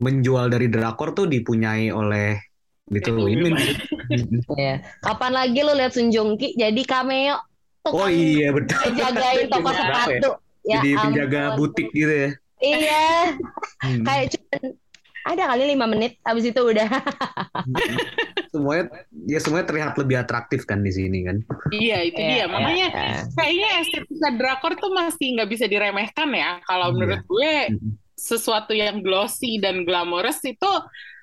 menjual dari drakor tuh dipunyai oleh Little Women. [laughs] Iya. Kapan lagi lu lihat Sun Ki jadi cameo tuh Oh kan iya betul. jagain toko ya? sepatu. Ya Jadi penjaga butik gitu ya. Iya, Hmm. kayak cuma ada kali lima menit abis itu udah. [laughs] semuanya ya semuanya terlihat lebih atraktif kan di sini kan. Iya, itu dia. Iya, Makanya iya. kayaknya estetika drakor tuh masih nggak bisa diremehkan ya. Kalau Iya. menurut gue, sesuatu yang glossy dan glamorous itu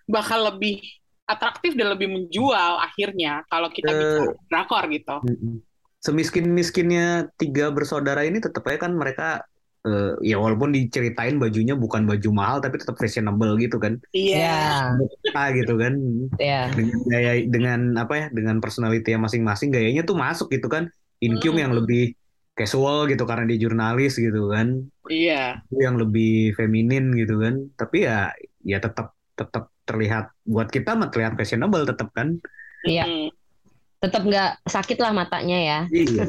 bakal lebih atraktif dan lebih menjual akhirnya kalau kita Eh. bicara drakor gitu. Mm-mm. Semiskin-miskinnya tiga bersaudara ini tetap aja kan mereka eh, ya walaupun diceritain bajunya bukan baju mahal tapi tetap fashionable gitu kan. Iya. Ah gitu kan. ya Dengan gaya dengan apa ya? Dengan personality masing-masing gayanya tuh masuk gitu kan. Inkyung Hmm. yang lebih casual gitu karena dia jurnalis gitu kan. Iya. yang lebih feminin gitu kan. Tapi ya ya tetap tetap terlihat buat kita mah terlihat fashionable tetap kan. Iya. Mm. tetap nggak sakit lah matanya ya Iya.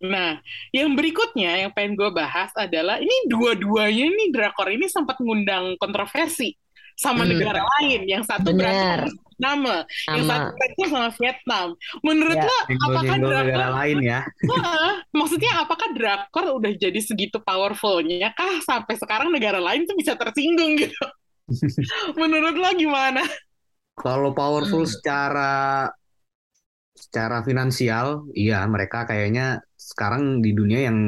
Nah, yang berikutnya yang pengen gue bahas adalah ini dua-duanya nih drakor ini sempat ngundang kontroversi sama Hmm. negara lain. Yang satu Bener. Nama, yang satu berasal sama Vietnam. Menurut Ya. lo, apakah Nyenggol-nyenggol negara drakor lain ya. Wah, maksudnya apakah drakor udah jadi segitu powerfulnya kah sampai sekarang negara lain tuh bisa tersinggung gitu? [laughs] Menurut lo gimana? Kalau powerful Hmm. secara secara finansial, iya mereka kayaknya sekarang di dunia yang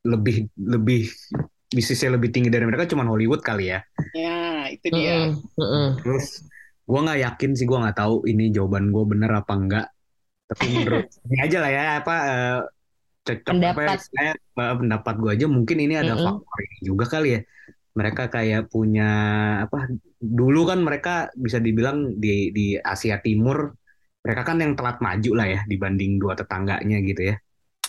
lebih lebih bisnisnya lebih tinggi dari mereka cuman Hollywood kali ya. Ya, itu dia. Mm-mm, mm-mm. Terus gua nggak yakin sih, gua nggak tahu ini jawaban gue bener apa enggak. Tapi menurut [laughs] ini aja lah ya apa eh, cocok apa ya, Pendapat. saya eh, pendapat gue aja mungkin ini ada Mm-mm. faktor ini juga kali ya. Mereka kayak punya apa dulu kan mereka bisa dibilang di di Asia Timur mereka kan yang telat maju lah ya dibanding dua tetangganya gitu ya.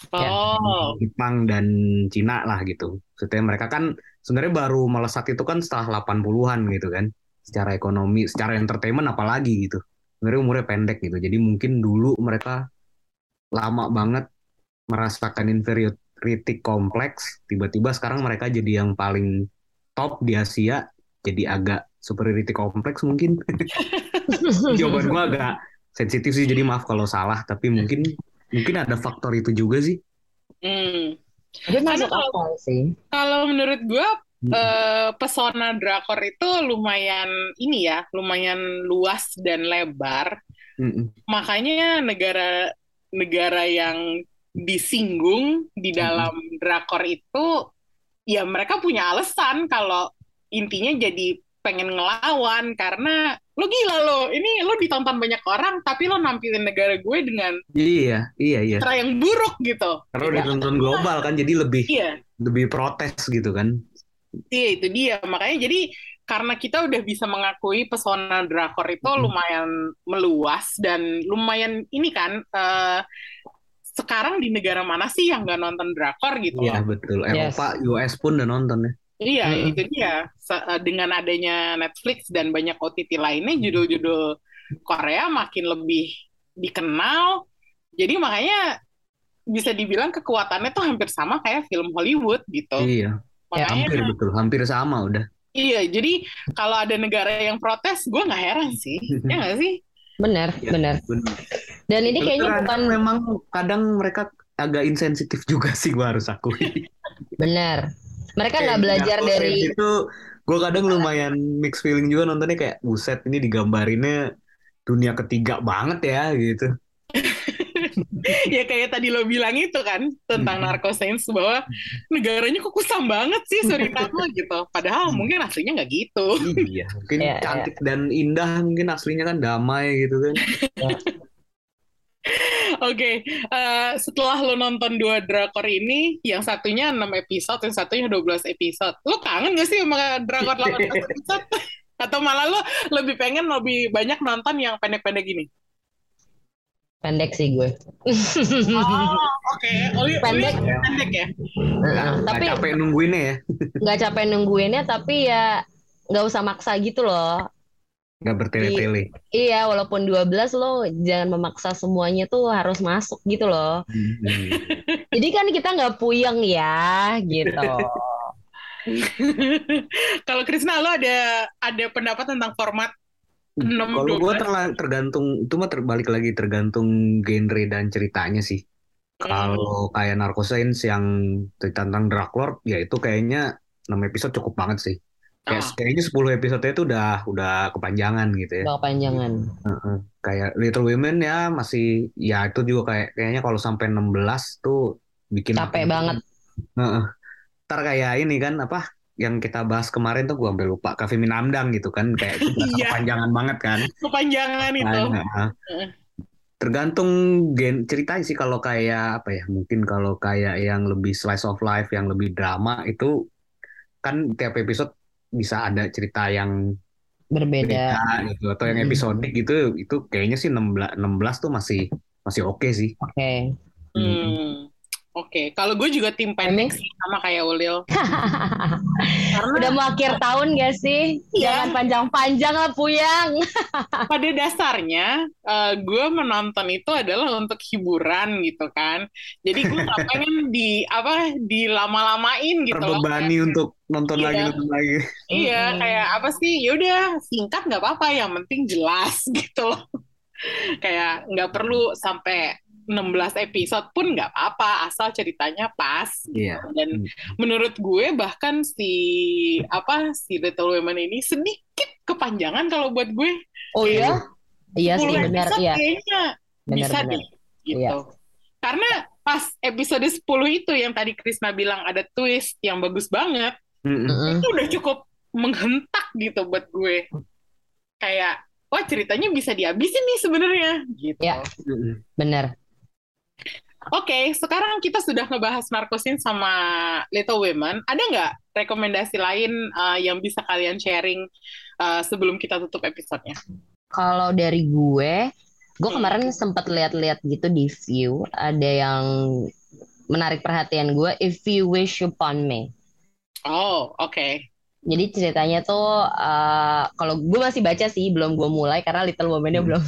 Ya. Oh, Jepang dan Cina lah gitu. Maksudnya mereka kan sebenarnya baru melesat itu kan setelah 80-an gitu kan. Secara ekonomi, secara entertainment apalagi gitu. Sebenarnya umurnya pendek gitu. Jadi mungkin dulu mereka lama banget merasakan inferiority kompleks. Tiba-tiba sekarang mereka jadi yang paling top di Asia. Jadi agak superiority kompleks mungkin. [laughs] Jawaban gua agak sensitif sih. Jadi maaf kalau salah. Tapi mungkin mungkin ada faktor itu juga sih. hmm. Dia masuk kalau- akal sih Kalau menurut gue Hmm. eh, pesona drakor itu lumayan ini ya, lumayan luas dan lebar. Mm-mm. Makanya negara negara yang disinggung di dalam drakor itu ya mereka punya alasan kalau intinya jadi pengen ngelawan karena lo gila lo, ini lo ditonton banyak orang tapi lo nampilin negara gue dengan Iya, iya, iya. cara yang buruk gitu. Karena udah ditonton global kan, jadi lebih Iya. lebih protes gitu kan. Iya itu dia makanya jadi karena kita udah bisa mengakui pesona drakor itu Mm-mm. lumayan meluas dan lumayan ini kan eh, sekarang di negara mana sih yang nggak nonton drakor gitu Iya betul. Yes. Eropa, US pun udah nonton ya. Iya Mm-mm. itu dia eh, dengan adanya Netflix dan banyak OTT lainnya judul-judul Korea makin lebih dikenal jadi makanya bisa dibilang kekuatannya tuh hampir sama kayak film Hollywood gitu Iya, makanya hampir betul, hampir sama udah. Iya, jadi kalau ada negara yang protes, gue nggak heran sih. [laughs] Ya nggak sih? benar Iya, benar bener. dan ini kayaknya bukan memang kadang mereka agak insensitif juga sih gua harus akui. benar mereka nggak belajar dari itu gue kadang lumayan mixed feeling juga nontonnya kayak buset ini digambarinnya dunia ketiga banget ya gitu. [laughs] ya kayak tadi lo bilang itu kan tentang Hmm. narkosains bahwa negaranya kok kusam banget sih Suriname [laughs] gitu. Padahal mungkin aslinya nggak gitu. Iya, mungkin Iya, [laughs] iya. cantik dan indah mungkin aslinya kan damai gitu kan. Oke, eh, setelah lo nonton dua drakor ini, yang satunya 6 episode, yang satunya 12 episode. Lo kangen gak sih sama drakor 18 [laughs] episode? Atau malah lo lebih pengen lebih banyak nonton yang pendek-pendek gini? pendek sih gue Oh, oke. Oli, Oli Pendek. pendek ya? Nggak tapi capek nungguinnya ya. nggak capek nungguinnya tapi ya nggak usah maksa gitu loh Nggak bertele-tele. iya walaupun 12 lo jangan memaksa semuanya tuh harus masuk gitu loh Hmm. jadi kan kita nggak puyeng ya gitu [laughs] Kalau Krisna lo ada ada pendapat tentang format 6 Kalau gue 12? tergantung itu mah terbalik lagi tergantung genre dan ceritanya sih. Hmm. Kalau kayak Narcoscience yang cerita tentang Drug Lord, ya itu kayaknya 6 episode cukup banget sih. Kayak Ah. kayaknya 10 episode itu udah udah kepanjangan gitu ya. udah kepanjangan Heeh. Kayak Little Women ya masih ya itu juga kayak kayaknya kalau sampai 16 tuh bikin capek banget Heeh. Ntar kayak ini kan apa yang kita bahas kemarin tuh gue sampai lupa Cafe Minamdang gitu kan kayak [laughs] Iya. kepanjangan banget kan. Kepanjangan itu. Nah, nah. tergantung gen ceritanya sih kalau kayak apa ya mungkin kalau kayak yang lebih slice of life yang lebih drama itu kan tiap episode bisa ada cerita yang Berbeda. beda gitu atau yang Hmm. episodik gitu itu kayaknya sih 16 16 tuh masih masih oke sih. Oke. Hmm. Oke, kalau gue juga tim pendek sih sama kayak Ulil. [laughs] Karena Udah mau akhir tahun gak sih? Iya. Jangan panjang-panjang lah Puyang. [laughs] pada dasarnya eh, gue menonton itu adalah untuk hiburan gitu kan. Jadi gue gak [laughs] pengen di apa dilama-lamain gitu loh. Terbebani untuk nonton Iya. lagi nonton lagi. Iya, kayak apa sih? Yaudah, singkat nggak apa-apa, yang penting jelas gitu loh. kayak nggak perlu sampai 16 episode pun nggak apa-apa, asal ceritanya pas. Iya. Dan menurut gue bahkan si apa si Little Women ini sedikit kepanjangan kalau buat gue. Oh iya? Iya sih 10 benar episode iya. kayaknya Benar bisa benar. deh gitu. Iya. Karena pas episode 10 itu yang tadi Krisna bilang ada twist yang bagus banget, Mm-mm. Mm-mm. itu udah cukup menghentak gitu buat gue. Kayak wah ceritanya bisa dihabisin nih sebenarnya gitu. Ya. Benar. Oke, sekarang kita sudah ngebahas Narkosin sama Little Women. Ada nggak rekomendasi lain uh, yang bisa kalian sharing uh, sebelum kita tutup episodenya? Kalau dari gue, gue Hmm. kemarin sempat lihat-lihat gitu di view ada yang menarik perhatian gue. If you wish upon me. Oh, oke. Jadi ceritanya tuh eh, kalau gue masih baca sih belum gue mulai karena Little Woman-nya Hmm. belum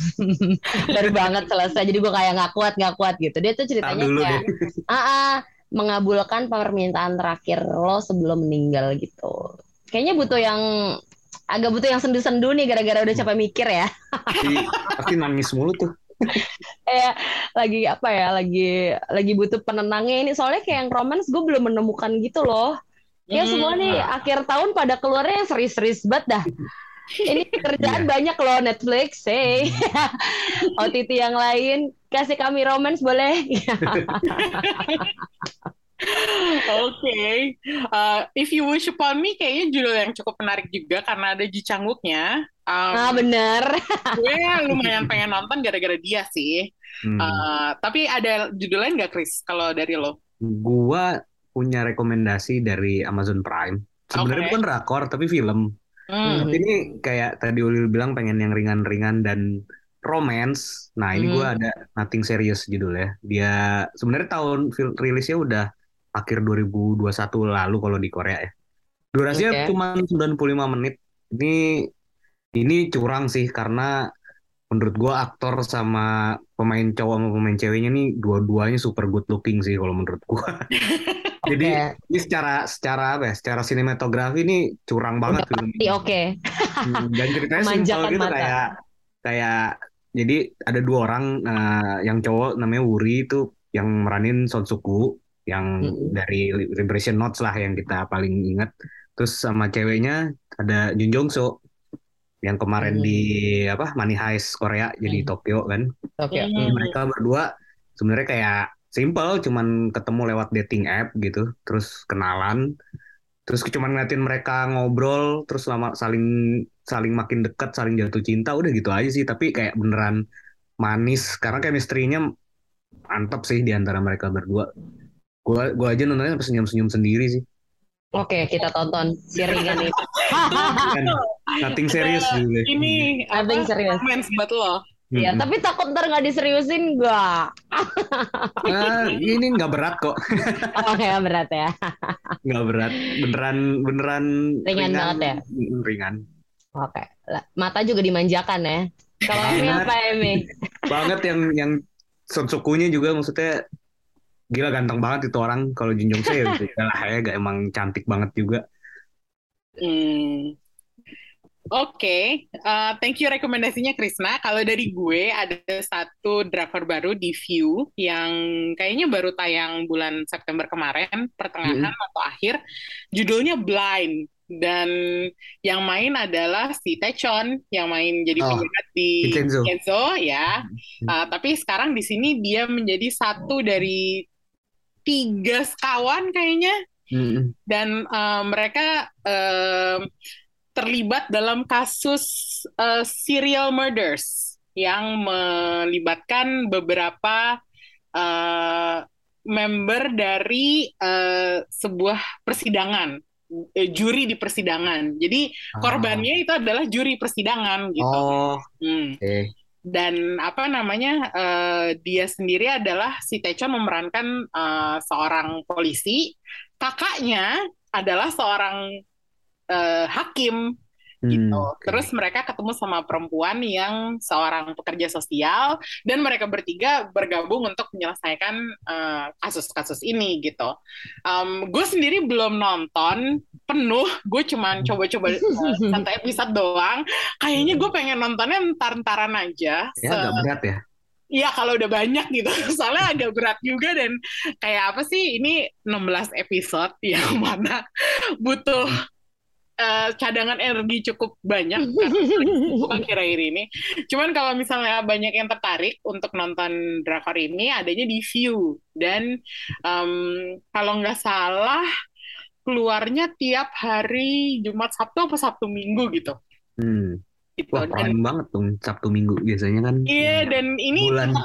[laughs] baru banget selesai. Jadi gue kayak nggak kuat nggak kuat gitu. Dia tuh ceritanya kayak ah ah, [laughs] mengabulkan permintaan terakhir lo sebelum meninggal gitu. Kayaknya butuh yang agak butuh yang sendu-sendu nih gara-gara udah capek mikir ya. Pasti, pasti nangis mulu tuh. kayak [laughs] lagi apa ya lagi lagi butuh penenangnya ini. Soalnya kayak yang romance gue belum menemukan gitu loh ya Hmm. semua nih akhir tahun pada keluarnya yang serius-serius banget dah [laughs] ini kerjaan Iya. banyak loh Netflix [laughs] hey OTT yang lain kasih kami romance boleh [laughs] Oke, Uh, If You Wish Upon Me kayaknya judul yang cukup menarik juga karena ada Ji Chang-wooknya. Um, ah bener gue lumayan pengen nonton gara-gara dia sih. Hmm. Uh, tapi ada judul lain nggak, Chris? Kalau dari lo? Gua punya rekomendasi dari Amazon Prime. Sebenarnya Oke. bukan rakor tapi film. Hmm. Tapi ini kayak tadi Ulil bilang pengen yang ringan-ringan dan romance. Nah, ini Hmm. gua ada Nothing Serious judulnya. Dia sebenarnya tahun rilisnya udah akhir 2021 lalu kalau di Korea ya. Durasinya Oke. cuma 95 menit. Ini ini curang sih karena menurut gua aktor sama pemain cowok sama pemain ceweknya nih dua-duanya super good looking sih kalau menurut [laughs] Jadi ini secara secara apa ya? Secara sinematografi ini curang banget udah pasti oke Hmm, dan ceritanya simpel gitu mata. kayak kayak jadi ada dua orang eh, yang cowok namanya Wuri itu yang meranin Son Suku yang Mm-mm. dari Liberation Notes lah yang kita paling ingat terus sama ceweknya ada Jun Jong Soo yang kemarin Hmm. di apa Money Heist Korea jadi Hmm. Tokyo kan oke Hmm. Mereka berdua sebenarnya kayak simple cuman ketemu lewat dating app gitu terus kenalan. Terus cuman ngeliatin mereka ngobrol terus lama saling saling makin dekat saling jatuh cinta udah gitu aja sih. Tapi kayak beneran manis. Karena chemistry-nya mantap sih di antara mereka berdua. Gua gua aja nontonnya sampai senyum-senyum sendiri sih. Oke kita tonton. Siringan ini kan nothing serius gitu Ini Nothing serius. Romance buat lo. Ya Mm-mm. tapi takut ntar nggak diseriusin gak [laughs] Ah, ini nggak berat kok [laughs] oh ya berat ya [laughs] nggak berat beneran beneran Ringan banget ya? Ringan Oke, Lah, mata juga dimanjakan ya. Kalau ini apa Emi? banget yang yang Son Sukunya juga maksudnya gila ganteng banget itu orang kalau Jun Jong Seo ya gitu ya emang cantik banget juga Hmm. Oke, uh, thank you rekomendasinya Krisna. Kalau dari gue ada satu drakor baru di View yang kayaknya baru tayang bulan September kemarin, pertengahan atau akhir. Judulnya Blind dan yang main adalah si Taechon yang main jadi Oh, penjahat di Vincenzo. Kenzo ya. Uh, tapi sekarang di sini dia menjadi satu dari tiga sekawan kayaknya Mm-mm. dan uh, mereka uh, terlibat dalam kasus uh, serial murders yang melibatkan beberapa uh, member dari uh, sebuah persidangan juri di persidangan. Jadi korbannya itu adalah juri persidangan gitu. Oh, Hmm. oke. Dan apa namanya eh, dia sendiri adalah si Teco memerankan eh, seorang polisi, kakaknya adalah seorang eh, hakim gitu. Hmm, oke. Terus mereka ketemu sama perempuan yang seorang pekerja sosial dan mereka bertiga bergabung untuk menyelesaikan eh, kasus-kasus ini gitu. Um, gue sendiri belum nonton penuh, gue cuman coba-coba eh, satu episode doang. Kayaknya gue pengen nontonnya entar-entaran aja. Ya agak berat ya. Iya kalau udah banyak gitu, [laughs] soalnya agak berat juga dan kayak apa sih ini 16 episode yang [laughs] mana butuh eh, cadangan energi cukup banyak [laughs] kan akhir-akhir ini. Cuman kalau misalnya banyak yang tertarik untuk nonton drakor ini, adanya di View dan em, kalau nggak salah keluarnya tiap hari Jumat Sabtu atau Sabtu Minggu gitu. Hmm. Gitu. Wah, Dan banget dong Sabtu Minggu biasanya kan. Iya, dan ini bulan.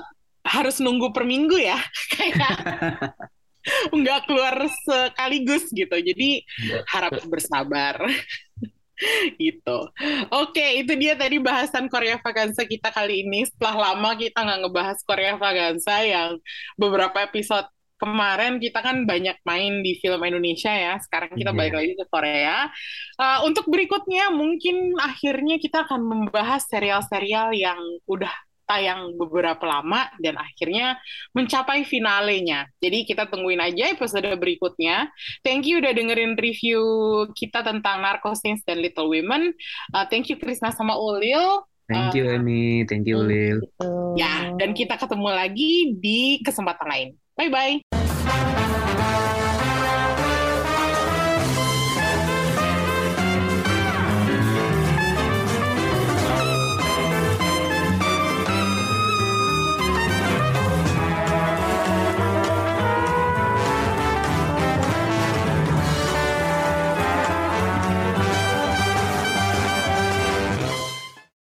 harus nunggu per minggu ya, [laughs] kayak [laughs] [laughs] nggak keluar sekaligus gitu. Jadi harap bersabar. [laughs] gitu. Oke, itu dia tadi bahasan Korea Vaganza kita kali ini. Setelah lama kita nggak ngebahas Korea Vaganza yang beberapa episode kemarin kita kan banyak main di film Indonesia ya. Sekarang kita Iya. balik lagi ke Korea. Uh, untuk berikutnya mungkin akhirnya kita akan membahas serial-serial yang udah tayang beberapa lama dan akhirnya mencapai finalenya. Jadi kita tungguin aja episode berikutnya. Thank you udah dengerin review kita tentang Narco Saints dan Little Women. Uh, thank you Krisna sama Ulil. Thank you Emi, thank you Lil. Gitu. Ya, dan kita ketemu lagi di kesempatan lain. Bye-bye.